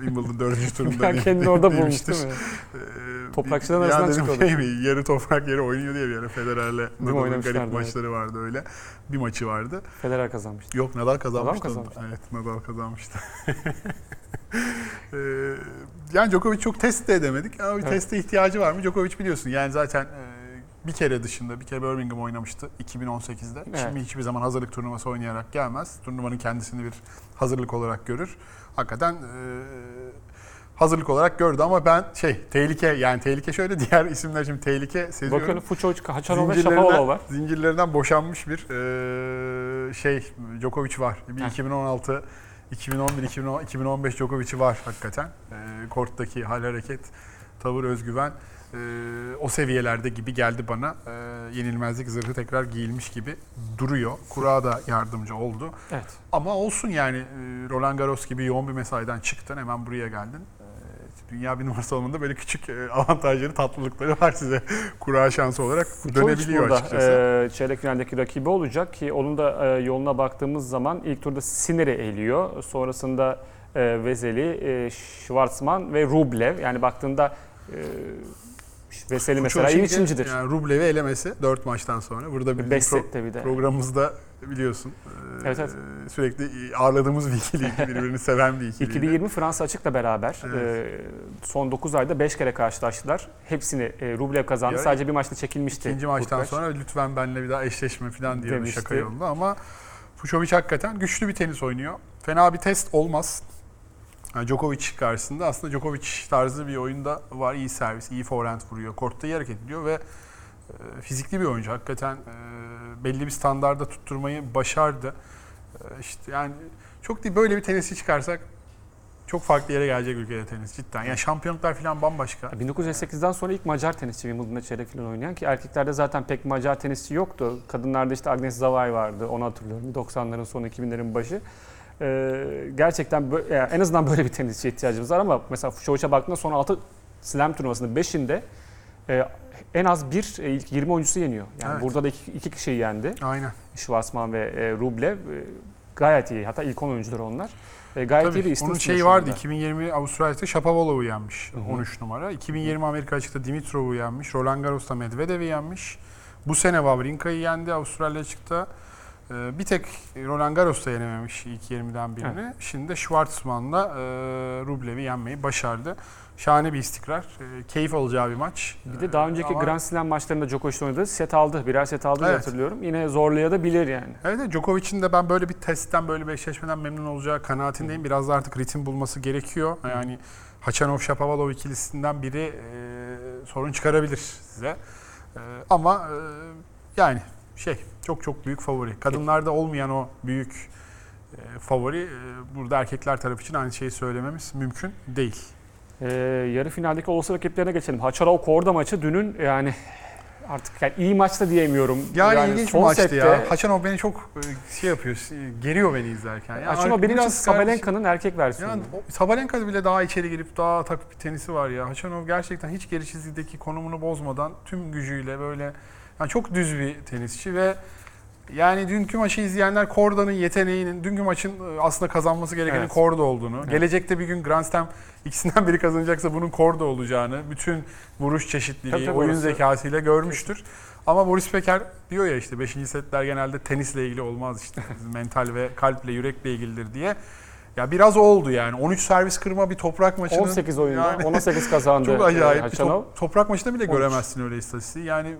Wimbledon dördüncü turunda yani kendini orada bulmuş demiştir. değil mi? Ee, Toprakçıların bir- arasından ya dedim çıkıyordu. şey mi, yarı toprak yeri oynuyor diye bir ara Federer'le Nadal'ın garip evet. maçları vardı öyle. Bir maçı vardı. Federer kazanmıştı. Yok Nadal kazanmıştı. kazanmıştı? Evet Nadal kazanmıştı. Ee, yani Djokovic çok test de edemedik ama bir Evet. teste ihtiyacı var mı? Djokovic biliyorsun yani zaten e, bir kere dışında bir kere Birmingham oynamıştı 2018'de. Evet. Şimdi hiçbir zaman hazırlık turnuvası oynayarak gelmez. Turnuvanın kendisini bir hazırlık olarak görür. Hakikaten e, hazırlık olarak gördü ama ben şey tehlike yani tehlike şöyle diğer isimler şimdi tehlike seziyorum. Bakıyorum Fucovic, Shapovalov var. Zincirlerinden boşanmış bir e, şey Djokovic var. Bir Heh. 2016 2011 2010, 2015 Djokovic'i var hakikaten. E, korttaki hal hareket, tavır, özgüven e, o seviyelerde gibi geldi bana. E, yenilmezlik zırhı tekrar giyilmiş gibi duruyor. Kura da yardımcı oldu. Evet. Ama olsun yani e, Roland Garros gibi yoğun bir mesaiden çıktın hemen buraya geldin. E, Dünya bir numarası olmanın da böyle küçük e, avantajları, tatlılıkları var size. Kura şansı olarak dönebiliyor burada açıkçası. e, çeyrek finaldeki rakibi olacak ki onun da e, yoluna baktığımız zaman ilk turda Sinner'i eliyor. Sonrasında e, Veseli, e, Schwarzman ve Rublev. Yani baktığında e, Veseli mesela iyi biçimcidir. Yani Rublev'i elemesi 4 maçtan sonra. Burada bir 5 pro- bir de. programımızda biliyorsun Evet, evet. sürekli ağırladığımız bir ikili, birbirini seven bir ikiliydi. 2020 Fransa Açık'la beraber Evet. son 9 ayda 5 kere karşılaştılar. Hepsini Rublev kazandı. Ya, Sadece bir maçta çekilmişti. İkinci maçtan Hurkacz. sonra lütfen benle bir daha eşleşme falan diye bir şaka yolunda ama Fucovic hakikaten güçlü bir tenis oynuyor. Fena bir test olmaz. Djokovic karşısında aslında Djokovic tarzı bir oyunda var. İyi servis, iyi forehand vuruyor. Kortta iyi hareket ediyor ve e, fizikli bir oyuncu. Hakikaten e, belli bir standarda tutturmayı başardı. E, işte yani çok değil böyle bir tenisi çıkarsak çok farklı yere gelecek ülkede tenis cidden. Yani şampiyonluklar falan bambaşka. 1908'den sonra ilk Macar tenisçi Wimbledon'da çeyrek final oynayan ki erkeklerde zaten pek Macar tenisçi yoktu. Kadınlarda işte Agnes Zavay vardı onu hatırlıyorum 90'ların sonu 2000'lerin başı. Ee, gerçekten bö- yani en azından böyle bir tenisçiye ihtiyacımız var ama mesela Fuchovic'e baktığında son 6 slam turnuvasının 5'inde e, en az bir e, ilk 20 oyuncusu yeniyor. Yani Evet. burada da iki, iki kişiyi yendi. Aynen. Schwarzman ve e, Rublev e, gayet iyi. Hatta ilk 10 oyuncular onlar. E, gayet iyi bir Tabii, istatistik onun şeyi vardı. anda. 2020 Avustralya'da Shapovalov'u yenmiş. Hı hı. 13 numara. 2020 Amerika açıkta Dimitrov'u yenmiş. Roland Garros'ta Medvedev'i yenmiş. Bu sene Wawrinka'yı yendi Avustralya açıkta. Ee, bir tek Roland Garros'ta yenememiş ilk 20'den birini. Şimdi de Schwartzman'la e, Rublev'i yenmeyi başardı. Şahane bir istikrar. E, keyif alacağı bir maç. Bir de daha önceki Ama- Grand Slam maçlarında Djokovic oynadı. Set aldı. Birer set aldı Evet. hatırlıyorum. Yine zorlayabilir yani. Evet evet, Djokovic'in de ben böyle bir testten, böyle bir eşleşmeden memnun olacağı kanaatindeyim. Biraz da artık ritim bulması gerekiyor. Yani Hachanov Shapovalov ikilisinden biri e, sorun çıkarabilir size. E, ama e, yani şey çok çok büyük favori. Kadınlarda olmayan o büyük e, favori e, burada erkekler tarafı için aynı şeyi söylememiz mümkün değil. Ee, yarı finaldeki olası rakiplerine geçelim. Haçarov Korda maçı dünün yani artık yani iyi maçta diyemiyorum. Yani, ilginç bir son maçtı sette ya. Hachanov beni çok e, şey yapıyor, geriyor beni izlerken. Yani Haçanov benim için biraz Sabalenka'nın erkek versiyonu. Yani Sabalenka bile daha içeri girip daha takip bir tenisi var ya. Haçanov gerçekten hiç geri çizgideki konumunu bozmadan tüm gücüyle böyle yani çok düz bir tenisçi ve yani dünkü maçı izleyenler Korda'nın yeteneğinin, dünkü maçın e, aslında kazanması gerekenin Evet. Korda olduğunu, Evet. gelecekte bir gün Grand Slam ikisinden biri kazanacaksa bunun Korda olacağını, bütün vuruş çeşitliliği, Tabii, tabii, oyun orası- zekasıyla görmüştür. Ama Boris Becker diyor ya işte 5. setler genelde tenisle ilgili olmaz işte. Mental ve kalple, yürekle ilgilidir diye. Ya biraz oldu yani. 13 servis kırma bir toprak maçının. 18 oyunda yani 18 kazandı çok acayip. e, bir top- toprak maçında bile 13. göremezsin öyle istatistiği. Yani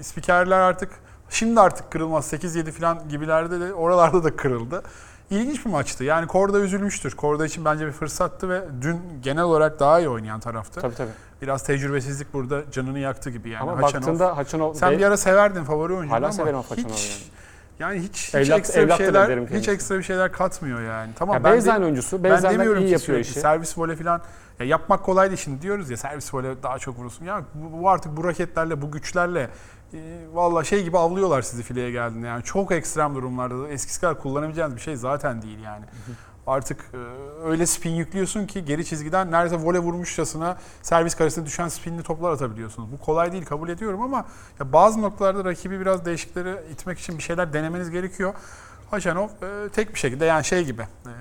spikerler artık şimdi artık kırılmaz. 8-7 falan gibilerde de oralarda da kırıldı. İlginç bir maçtı. Yani Korda üzülmüştür. Korda için bence bir fırsattı ve dün genel olarak daha iyi oynayan taraftı. Tabii tabii. Biraz tecrübesizlik burada canını yaktı gibi yani. Ama Haçanov- baktığında Haçanov sen bir ara severdin favori oyuncu Hala ama severim hiç yani hiç, hiç Evlat- ekstra bir evlat da şeyler derim hiç ekstra bir şeyler katmıyor yani. Tamam ya ben de- Beyzen oyuncusu. ben demiyorum iyi ki yapıyor işi. servis voley falan ya yapmak kolay değil şimdi diyoruz ya servis voley daha çok vurursun. Ya bu, bu artık bu raketlerle bu güçlerle e, valla şey gibi avlıyorlar sizi fileye geldiğinde yani çok ekstrem durumlarda da eskisi kadar kullanabileceğiniz bir şey zaten değil yani. Artık e, öyle spin yüklüyorsun ki geri çizgiden neredeyse voley vurmuşçasına servis karesine düşen spinli toplar atabiliyorsunuz. Bu kolay değil kabul ediyorum ama ya bazı noktalarda rakibi biraz değişikleri itmek için bir şeyler denemeniz gerekiyor. Haşanov e, tek bir şekilde yani şey gibi e,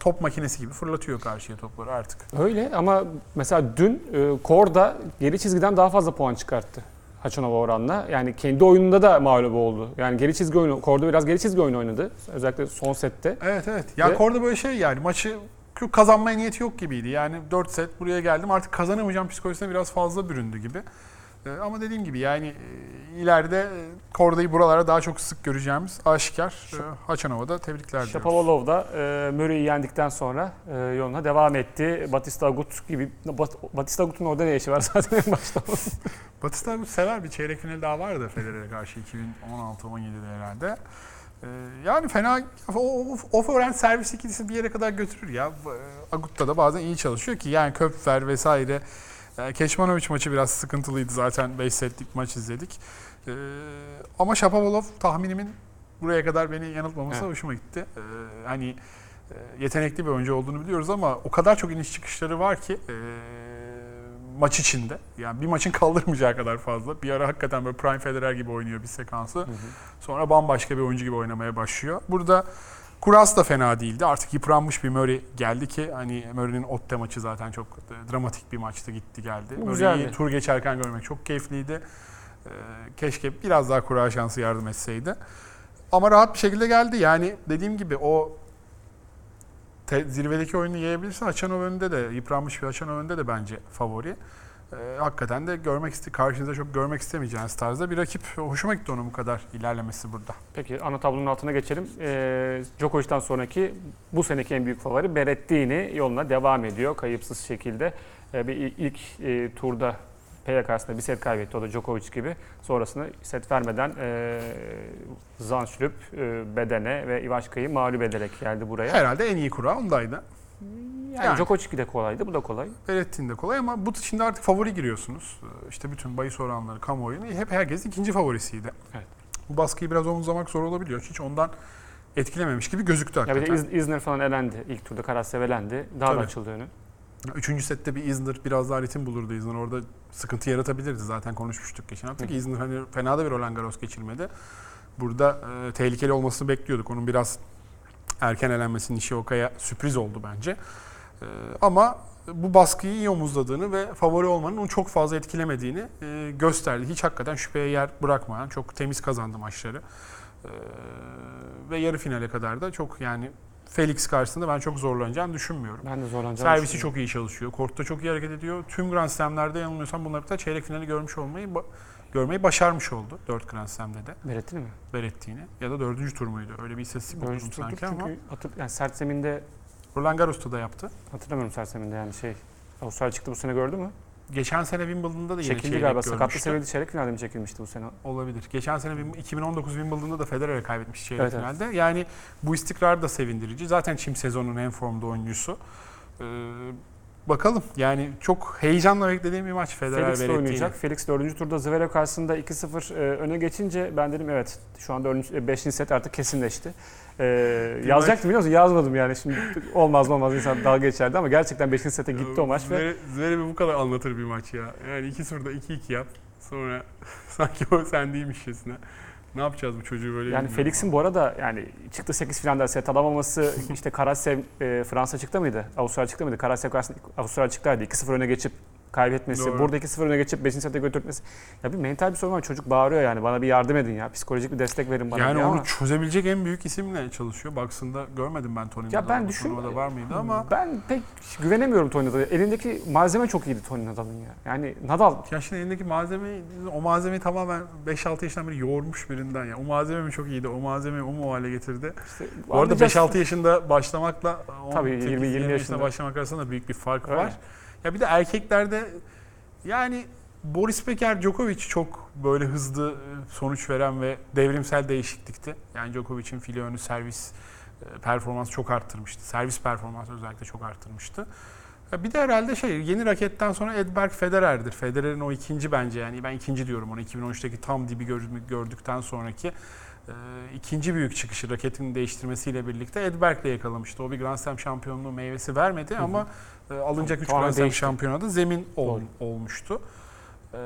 top makinesi gibi fırlatıyor karşıya topları artık. Öyle ama mesela dün Korda geri çizgiden daha fazla puan çıkarttı. Haçanova oranla. Yani kendi oyununda da mağlup oldu. Yani geri çizgi oyunu, Korda biraz geri çizgi oyunu oynadı. Özellikle son sette. Evet evet. Ya Ve- Korda böyle şey yani maçı kazanmaya niyeti yok gibiydi. Yani 4 set buraya geldim artık kazanamayacağım psikolojisine biraz fazla büründü gibi. E, ama dediğim gibi yani e, ileride e, Korda'yı buralara daha çok sık göreceğimiz aşikar. E, Haçanova'da tebrikler diliyoruz. Shapovalov da e, Murray'i yendikten sonra e, yoluna devam etti. Batista Agut gibi Bat, Batista Agut'un orada ne işi var zaten en başta. Batista bu sever bir çeyrek final daha vardı Federer'e karşı 2016-17'de herhalde. Ee, yani fena o, o, servis ikilisi bir yere kadar götürür ya. Ee, Agutta da bazen iyi çalışıyor ki yani Köpfer vesaire. Yani Keşmanovic maçı biraz sıkıntılıydı zaten 5 setlik maç izledik. Ee, ama Shapovalov tahminimin buraya kadar beni yanıltmaması Evet. hoşuma gitti. Ee, hani e, yetenekli bir oyuncu olduğunu biliyoruz ama o kadar çok iniş çıkışları var ki e, maç içinde. Yani bir maçın kaldırmayacağı kadar fazla. Bir ara hakikaten böyle Prime Federer gibi oynuyor bir sekansı. Sonra bambaşka bir oyuncu gibi oynamaya başlıyor. Burada Kuras da fena değildi. Artık yıpranmış bir Murray geldi ki hani Murray'nin Otte maçı zaten çok e, dramatik bir maçtı gitti geldi. Murray'i tur geçerken görmek çok keyifliydi. Ee, keşke biraz daha kura şansı yardım etseydi. Ama rahat bir şekilde geldi. Yani dediğim gibi o te- zirvedeki oyunu yiyebilirse Haçanov önünde de yıpranmış bir Haçanov önünde de bence favori. Ee, hakikaten de görmek iste karşınızda çok görmek istemeyeceğiniz tarzda bir rakip. Hoşuma gitti onun bu kadar ilerlemesi burada. Peki ana tablonun altına geçelim. E, Djokovic'ten sonraki bu seneki en büyük favori Berrettini yoluna devam ediyor kayıpsız şekilde. E, bir il- ilk e, turda Peya karşısında bir set kaybetti o da Djokovic gibi. Sonrasında set vermeden e, Zandschulp, e, Bedene ve Ivaşka'yı mağlup ederek geldi buraya. Herhalde en iyi kura ondaydı. Yani, Yani. Djokovic de kolaydı, bu da kolay. Berettin de kolay ama bu şimdi artık favori giriyorsunuz. Ee, İşte bütün bahis oranları, kamuoyunu hep herkes ikinci favorisiydi. Evet. Bu baskıyı biraz omuzlamak zor olabiliyor. Hiç ondan etkilememiş gibi gözüktü Ya bir hakikaten. de İz- İzner falan elendi. İlk turda Karatsev elendi. Daha da Tabii. açıldı önü. Üçüncü sette bir Isner biraz daha ritim bulurdu Isner. Orada sıkıntı yaratabilirdi zaten konuşmuştuk geçen hafta ki Isner hani fena da bir Roland Garros geçirmedi. Burada e, tehlikeli olmasını bekliyorduk. Onun biraz erken elenmesi Nishioka'ya sürpriz oldu bence. E, ama bu baskıyı iyi omuzladığını ve favori olmanın onu çok fazla etkilemediğini e, gösterdi. Hiç hakikaten şüpheye yer bırakmayan, çok temiz kazandı maçları. E, ve yarı finale kadar da çok yani Felix karşısında ben çok zorlanacağını düşünmüyorum. Ben de zorlanacağım. Servisi çok iyi çalışıyor. Kortta çok iyi hareket ediyor. Tüm Grand Slam'lerde yanılmıyorsam bunlar birlikte çeyrek finali görmüş olmayı görmeyi başarmış oldu. 4 Grand Slam'de de Berrettini mi? Berettiğini. Ya da dördüncü tur muydu? Öyle bir istatistik turdur sanki ama. çünkü hatır, yani sert zeminde Roland Garros'ta da yaptı. hatırlamıyorum sert zeminde yani şey. Avustralya çıktı bu sene gördü mü? Geçen sene Wimbledon'da da yine Çekildi çeyrek galiba. Sakatlı görmüştü. seviyede çeyrek finalde mi çekilmişti bu sene? Olabilir. Geçen sene Wim- 2019 Wimbledon'da da Federer'e kaybetmiş çeyrek Evet, evet. finalde. Yani bu istikrar da sevindirici. Zaten çim sezonunun en formda oyuncusu. Ee, bakalım. Yani çok heyecanla beklediğim bir maç Federer Felix de oynayacak. Felix dördüncü turda Zverev karşısında 2-0 e, öne geçince ben dedim evet şu anda 5. set artık kesinleşti. E, yazacaktım biliyor musun? Yazmadım yani şimdi olmaz olmaz insan dalga geçerdi ama gerçekten 5. sete gitti o maç ve Zverev- Zverev'i bu kadar anlatır bir maç ya. Yani 2-0'da 2-2 yap. Sonra sanki o sen değilmişçesine. Ne yapacağız bu çocuğu böyle? yani bilmiyorum. Felix'in bu arada yani çıktı 8 finalde set alamaması işte Karatsev e, Fransa çıktı mıydı? Avustralya çıktı mıydı? Karşısında Avustralya çıktıydı. 2-0 öne geçip kaybetmesi, Doğru. burada 2-0 öne geçip 5. sete götürmesi. Ya bir mental bir sorun var. Çocuk bağırıyor yani. Bana bir yardım edin ya. Psikolojik bir destek verin bana yani onu ama çözebilecek en büyük isimle çalışıyor. Baksında görmedim ben Tony Ya ben düşün- turnuvada var mıydı ama ben pek güvenemiyorum Tony Nadal'a. Elindeki malzeme çok iyiydi Tony Nadal'ın ya. Yani Nadal ya şimdi elindeki malzeme o malzemeyi tamamen 5-6 yaşından beri yoğurmuş birinden ya. O malzeme mi çok iyiydi? O malzemeyi o mu hale getirdi? işte Bu arada anlayacağız. 5-6 yaşında başlamakla Tabii, 18, 20 20 yaşında başlamak arasında da büyük bir fark Öyle. var. Ya bir de erkeklerde yani Boris Becker Djokovic çok böyle hızlı e, sonuç veren ve devrimsel değişiklikti. Yani Djokovic'in file önü servis e, performansı çok arttırmıştı. Servis performansı özellikle çok arttırmıştı. Bir de herhalde şey yeni raketten sonra Edberg Federer'dir. Federer'in o ikinci bence yani ben ikinci diyorum onu 2013'teki tam dibi gör- gördükten sonraki ikinci büyük çıkışı raketini değiştirmesiyle birlikte Edberg'le yakalamıştı. O bir Grand Slam şampiyonluğu meyvesi vermedi ama e, alınacak 3 Tamamen Grand Slam şampiyonada zemin ol- olmuştu. E,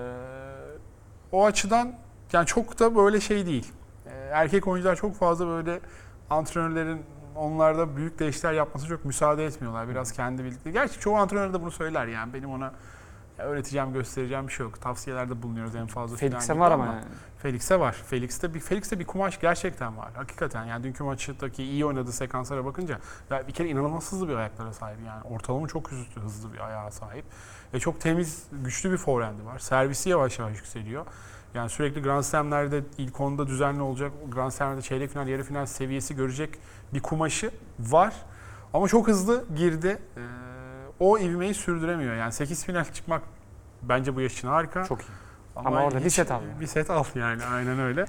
o açıdan yani çok da böyle şey değil. E, erkek oyuncular çok fazla böyle antrenörlerin onlarda büyük değişiklikler yapması çok müsaade etmiyorlar. Biraz kendi bildikleri. Gerçi çoğu antrenör de bunu söyler yani. Benim ona ya öğreteceğim, göstereceğim bir şey yok. Tavsiyelerde bulunuyoruz en fazla. Felix'e var ama yani. Felix'e var. Felix'te bir Felix'te bir kumaş gerçekten var. Hakikaten yani dünkü maçtaki iyi oynadığı sekanslara bakınca ya bir kere inanılmaz hızlı bir ayaklara sahip. Yani ortalama çok hızlı, hızlı bir ayağa sahip. Ve çok temiz, güçlü bir forehand'i var. Servisi yavaş yavaş yükseliyor. Yani sürekli Grand Slam'lerde ilk onda düzenli olacak. Grand Slam'lerde çeyrek final, yarı final seviyesi görecek bir kumaşı var. Ama çok hızlı girdi. Ee, o ivmeyi sürdüremiyor. Yani 8 final çıkmak bence bu yaş için harika. Çok iyi. Ama orada bir set al yani. Bir set al yani aynen öyle.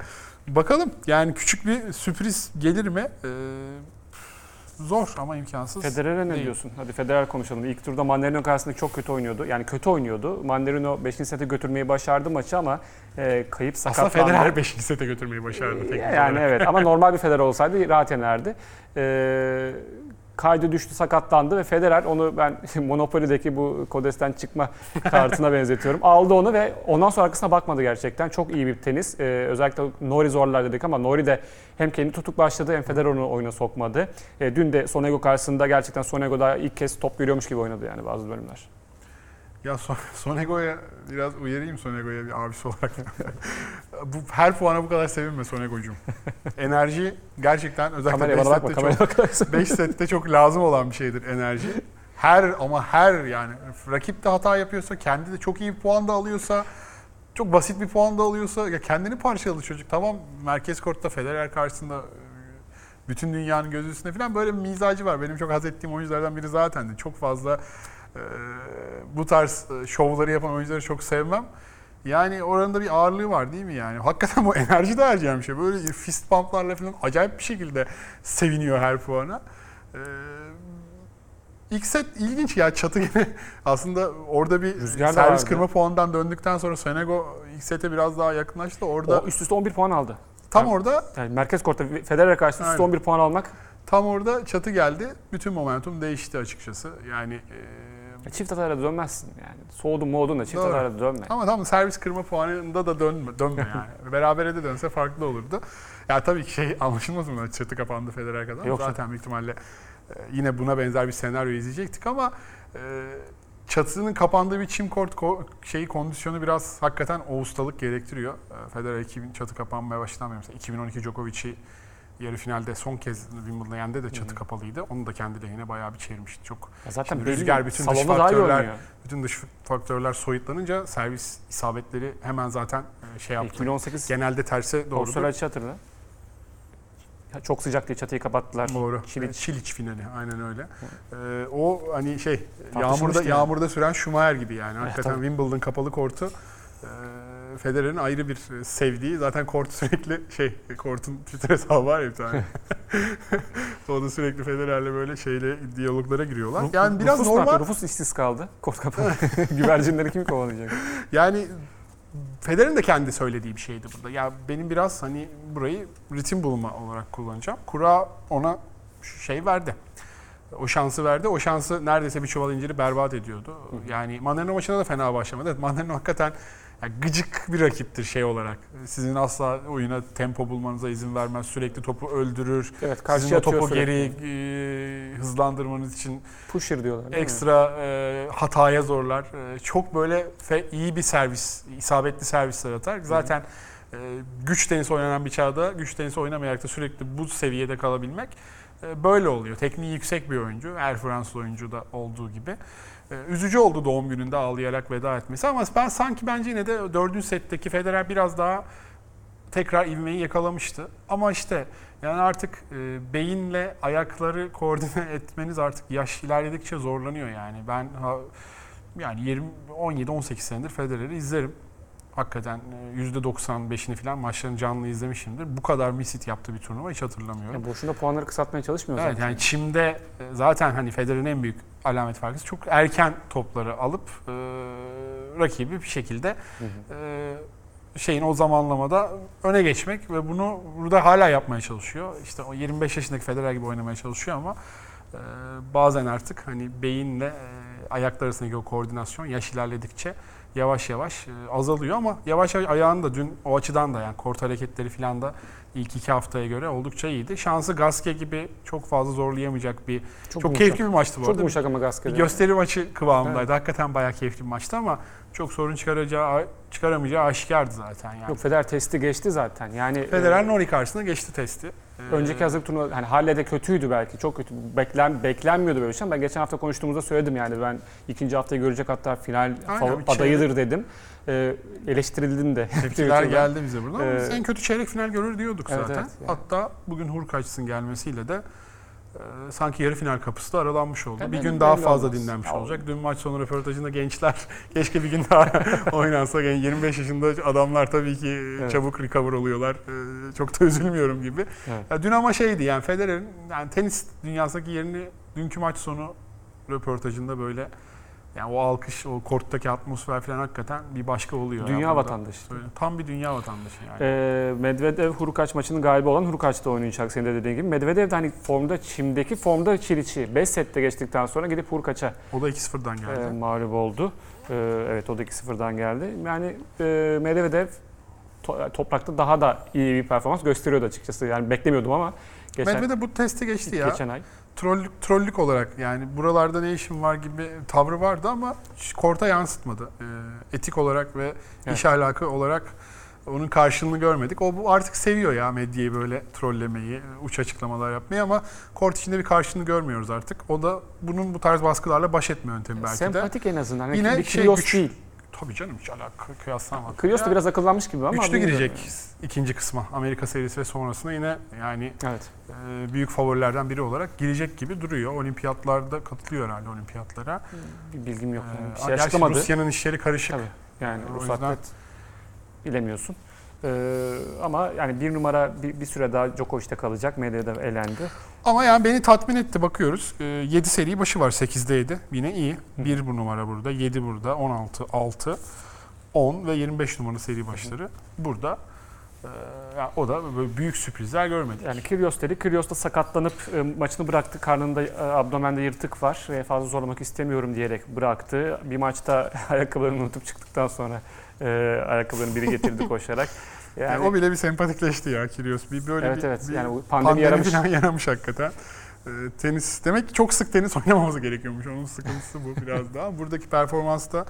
Bakalım yani küçük bir sürpriz gelir mi? Ee, zor ama imkansız. Federer'e ne değil. diyorsun? Hadi Federer konuşalım. İlk turda Mandarino karşısında çok kötü oynuyordu. Yani kötü oynuyordu. Mandarino 5. sete götürmeyi başardı maçı ama e, kayıp Aslında sakatlandı. Federer 5. sete götürmeyi başardı. teknik Yani olarak. evet ama normal bir Federer olsaydı rahat yenerdi. Ee, kaydı düştü sakatlandı ve Federer onu ben Monopoly'deki bu Kodes'ten çıkma kartına benzetiyorum. Aldı onu ve ondan sonra arkasına bakmadı gerçekten. Çok iyi bir tenis. Ee, özellikle Nori zorlar dedik ama Nori de hem kendi tutuk başladı hem Federer onu oyuna sokmadı. Ee, dün de Sonego karşısında gerçekten Sonego da ilk kez top görüyormuş gibi oynadı yani bazı bölümler. Ya Son- Sonego'ya biraz uyarayım Sonego'ya bir abisi olarak. Bu her puana bu kadar sevinme Sonego'cum. Enerji gerçekten özellikle Kameraya 5 bana bakma, sette kameraya çok. 5 sette çok lazım olan bir şeydir enerji. Her ama her yani rakip de hata yapıyorsa, kendi de çok iyi bir puan da alıyorsa, çok basit bir puan da alıyorsa ya kendini parçaladı çocuk. Tamam merkez kortta Federer karşısında bütün dünyanın gözü üstünde falan böyle bir mizacı var. Benim çok haz ettiğim oyunculardan biri zaten de. Çok fazla e, bu tarz şovları yapan oyuncuları çok sevmem. Yani oranında bir ağırlığı var değil mi yani? Hakikaten bu enerji de harcayan bir şey. Böyle fist pumplarla falan acayip bir şekilde seviniyor her puana. Ee, ilk set ilginç ya çatı yine aslında orada bir Rüzgar servis vardı. kırma puanından döndükten sonra Senego ilk sete biraz daha yakınlaştı. Orada O üst üste 11 puan aldı. tam Evet. orada Yani merkez kortta Federer karşısında üst üste Aynen. 11 puan almak tam orada çatı geldi. Bütün momentum değişti açıkçası. Yani e, çift hatayla dönmezsin yani. Soğudun mu oldun da çift Doğru. hatayla dönme. Ama tam servis kırma puanında da dönme, dönme yani. Berabere de dönse farklı olurdu. Ya tabii ki şey anlaşılmaz mı? Çatı kapandı Federer kadar. Yok Zaten büyük ihtimalle e, yine buna benzer bir senaryo izleyecektik ama e, çatının kapandığı bir çim kort ko- şeyi kondisyonu biraz hakikaten o ustalık gerektiriyor. E, Federer 2000 çatı kapanmaya başlamıyor. Mesela 2012 Djokovic'i yarı finalde son kez Wimbledon'da yendi de çatı Hı. kapalıydı. Onu da kendi lehine bayağı bir çevirmişti. Çok Ya zaten rüzgar, bütün dış faktörler- bütün dış faktörler soyutlanınca servis isabetleri hemen zaten e, şey yaptı. 2018 Genelde terse doğru. Avustralya hatırla. Ya Çok sıcak diye çatıyı kapattılar. Doğru. Çiliç. Çiliç finali aynen öyle. Ee, o hani şey yağmurda yani. yağmurda süren Schumacher gibi yani. Hakikaten tabii. Wimbledon kapalı kortu e, Federer'in ayrı bir sevdiği. Zaten kort sürekli şey kortun Twitter hesabı var ya bir tane. o da sürekli Federer'le böyle şeyle diyaloglara giriyorlar. Ruf- Yani biraz Rufus normal. yapıyor? Rufus işsiz kaldı. Kort kapalı. Güvercinleri kim kovalayacak? Yani Federer'in de kendi söylediği bir şeydi burada. Ya benim biraz hani burayı ritim bulma olarak kullanacağım. Kura ona şey verdi. O şansı verdi. O şansı neredeyse bir çuval inciri berbat ediyordu. Yani Mandarino maçına da fena başlamadı. Evet Mandarino hakikaten yani gıcık bir rakiptir şey olarak. Sizin asla oyuna tempo bulmanıza izin vermez. Sürekli topu öldürür. Evet Sizin o topu geri e, hızlandırmanız için Pusher diyorlar ekstra e, hataya zorlar. E, çok böyle fe- iyi bir servis, isabetli servisler atar. Zaten e, güç tenisi oynanan bir çağda güç tenisi oynamayarak da sürekli bu seviyede kalabilmek e, böyle oluyor. Tekniği yüksek bir oyuncu. Her Fransız oyuncu da olduğu gibi. E, üzücü oldu doğum gününde ağlayarak veda etmesi ama ben sanki bence yine de dördüncü setteki Federer biraz daha tekrar ivmeyi yakalamıştı. Ama işte yani artık e, beyinle ayakları koordine etmeniz artık yaş ilerledikçe zorlanıyor yani. Ben yani 20 17 18 senedir Federer'i izlerim. Hakikaten e, %95'ini falan maçlarını canlı izlemişimdir. Bu kadar misit yaptığı bir turnuva hiç hatırlamıyorum. Ya boşuna puanları kısaltmaya çalışmıyor Evet zaten. yani çimde e, zaten hani Federer'in en büyük alamet farkı çok erken topları alıp e, rakibi bir şekilde Hı hı. e, şeyin o zamanlamada öne geçmek ve bunu burada hala yapmaya çalışıyor. İşte o 25 yaşındaki Federer gibi oynamaya çalışıyor ama e, bazen artık hani beyinle e, ayaklar arasındaki o koordinasyon yaş ilerledikçe yavaş yavaş e, azalıyor ama yavaş yavaş ayağın da dün o açıdan da yani kort hareketleri falan da ilk iki haftaya göre oldukça iyiydi. Şansı Gaske gibi çok fazla zorlayamayacak bir çok, yumuşak. keyifli bir maçtı bu Çok arada. yumuşak ama Bir Gasquet. gösteri maçı kıvamındaydı. Hakikaten bayağı keyifli bir maçtı ama çok sorun çıkaracağı çıkaramayacağı aşikardı zaten yani. Yok Federer testi geçti zaten. Yani Federer e, Nori karşısında geçti testi. Ee, önceki hazırlık turnuva hani Halle de kötüydü belki. Çok kötü. Beklen beklenmiyordu böyle bir şey ama ben geçen hafta konuştuğumuzda söyledim yani ben ikinci haftayı görecek hatta final Aynen, bir adayıdır dedim. E, eleştirildim de. Tepkiler geldi bize buradan. ama biz Ee, en kötü çeyrek final görür diyorduk Evet, zaten. evet, yani. Hatta bugün Hurkaç'ın gelmesiyle de sanki yarı final kapısı da aralanmış oldu. Tabii, bir gün daha fazla olmaz. dinlenmiş Ya, olacak. Dün maç sonu röportajında gençler keşke bir gün daha oynansa. Yani 25 yaşında adamlar tabii ki Evet. çabuk recover oluyorlar. E, Çok da üzülmüyorum gibi. Evet. Ya dün ama şeydi yani Federer'in yani tenis dünyasındaki yerini dünkü maç sonu röportajında böyle yani o alkış, o korttaki atmosfer falan hakikaten bir başka oluyor. Dünya ya burada. vatandaşı. Tam bir dünya vatandaşı yani. E, Medvedev Hurkaç maçının galibi olan Hurkaç'ta oynayacak senin de dediğin gibi. Medvedev de hani formda, çimdeki formda Çiliç'i 5 sette geçtikten sonra gidip Hurkaç'a o da 2-0'dan geldi. e, mağlup oldu. E, evet o da 2-0'dan geldi. Yani e, Medvedev to- toprakta daha da iyi bir performans gösteriyordu açıkçası. Yani beklemiyordum ama geçen, Medvedev bu testi geçti ya. geçen ay. Trollük, trollük olarak yani buralarda ne işim var gibi tavrı vardı ama korta yansıtmadı. Ee, etik olarak ve Evet. iş ahlakı olarak onun karşılığını görmedik. O bu artık seviyor ya medyayı böyle trollemeyi, uç açıklamalar yapmayı ama kort içinde bir karşılığını görmüyoruz artık. O da bunun bu tarz baskılarla baş etme yöntemi belki de. Sempatik en azından. Hani Yine bir şey, güç- değil. Tabii canım hiç alaka kıyaslamam. Kyrgios da biraz akıllanmış gibi ama. Güçlü girecek ikinci kısma. Amerika serisi ve sonrasında yine yani Evet. e, büyük favorilerden biri olarak girecek gibi duruyor. Olimpiyatlarda katılıyor herhalde olimpiyatlara. Bir bilgim yok. Yani. Bir şey açıklamadı. Rusya'nın işleri karışık. Tabii. Yani Rus yüzden- atlet bilemiyorsun. Ee, ama yani bir numara bir, bir süre daha Djokovic'te kalacak. Medvedev elendi. Ama yani beni tatmin etti bakıyoruz. 7 seri başı var 8'de 7. Yine iyi. 1 bu numara burada, 7 burada, 16, 6, 10 ve 25 numara seri başları burada. Ee, yani o da böyle büyük sürprizler görmedik. Yani Kyrgios dedi. Kyrgios da sakatlanıp e, maçını bıraktı. Karnında, e, abdomende yırtık var ve fazla zorlamak istemiyorum diyerek bıraktı. Bir maçta ayakkabılarını unutup çıktıktan sonra e, ayakkabılarını biri getirdi koşarak. Yani, Yani, o bile bir sempatikleşti ya Kyrgios. Bir böyle evet bir, evet. bir Yani pandemi, pandemi yaramış. falan yaramış hakikaten. Ee, tenis demek ki çok sık tenis oynamamız gerekiyormuş. Onun sıkıntısı bu biraz daha. Buradaki performans da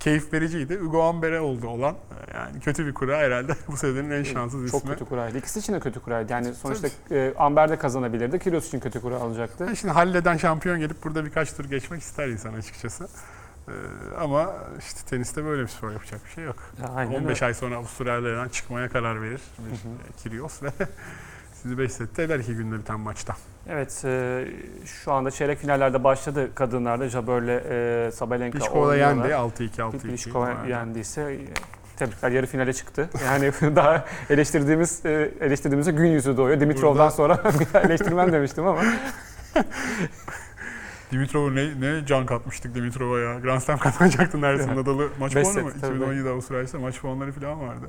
keyif vericiydi. Hugo Ambere oldu olan. Ee, Yani kötü bir kura herhalde bu senenin en şanssız Çok ismi. kötü kuraydı. İkisi için de kötü kuraydı. Yani sonuçta e, Amber de kazanabilirdi. Kyrgios için kötü kura alacaktı. Yani Şimdi Halle'den şampiyon gelip burada birkaç tur geçmek ister insan açıkçası. Ee, ama işte teniste böyle bir spor yapacak bir şey yok. Aynen 15 öyle. ay sonra Avustralya'dan çıkmaya karar verir bir Hı Kyrgios ve sizi 5 sette iki günde biten maçta. Evet, e, şu anda çeyrek finallerde başladı kadınlarda. Jabber'le e, Sabalenka Pliskova yendi oynuyorlar. 6-2 6-2. Pliskova yendiyse e, tebrikler yarı finale çıktı. Yani daha eleştirdiğimiz e, eleştirdiğimizde gün yüzü doğuyor. Dimitrov'dan Burada- sonra bir eleştirmem demiştim ama Dimitrov'a ne, ne can katmıştık Dimitrov'a ya. Grand Slam kazanacaktı neredeyse Evet. Nadal'ı maç puanı mı? set, tabii. 2017 Avustralya'da maç puanları falan vardı.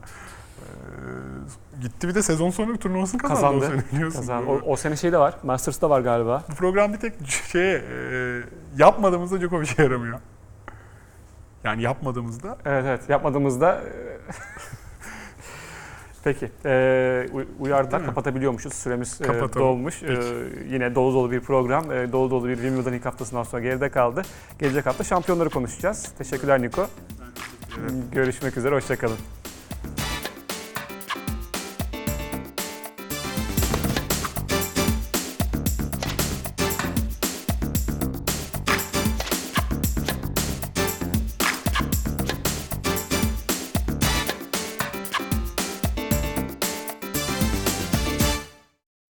Ee, gitti bir de sezon sonu bir turnuvasını kazandı, Kazandı. o sene biliyorsun. kazan. Bu- O, o sene şey de var. Masters'da var galiba. Bu program bir tek şeye e, yapmadığımızda Djokovic'e yaramıyor. Yani yapmadığımızda Evet evet yapmadığımızda e, Peki. E, uy- uyardılar. Kapatabiliyormuşuz. Süremiz e, Kapatalım. dolmuş. E, Peki. yine dolu dolu bir program. E, dolu dolu bir Wimbledon ilk haftasından sonra geride kaldı. Gelecek hafta şampiyonları konuşacağız. Teşekkürler Niko. Görüşmek üzere. Hoşçakalın.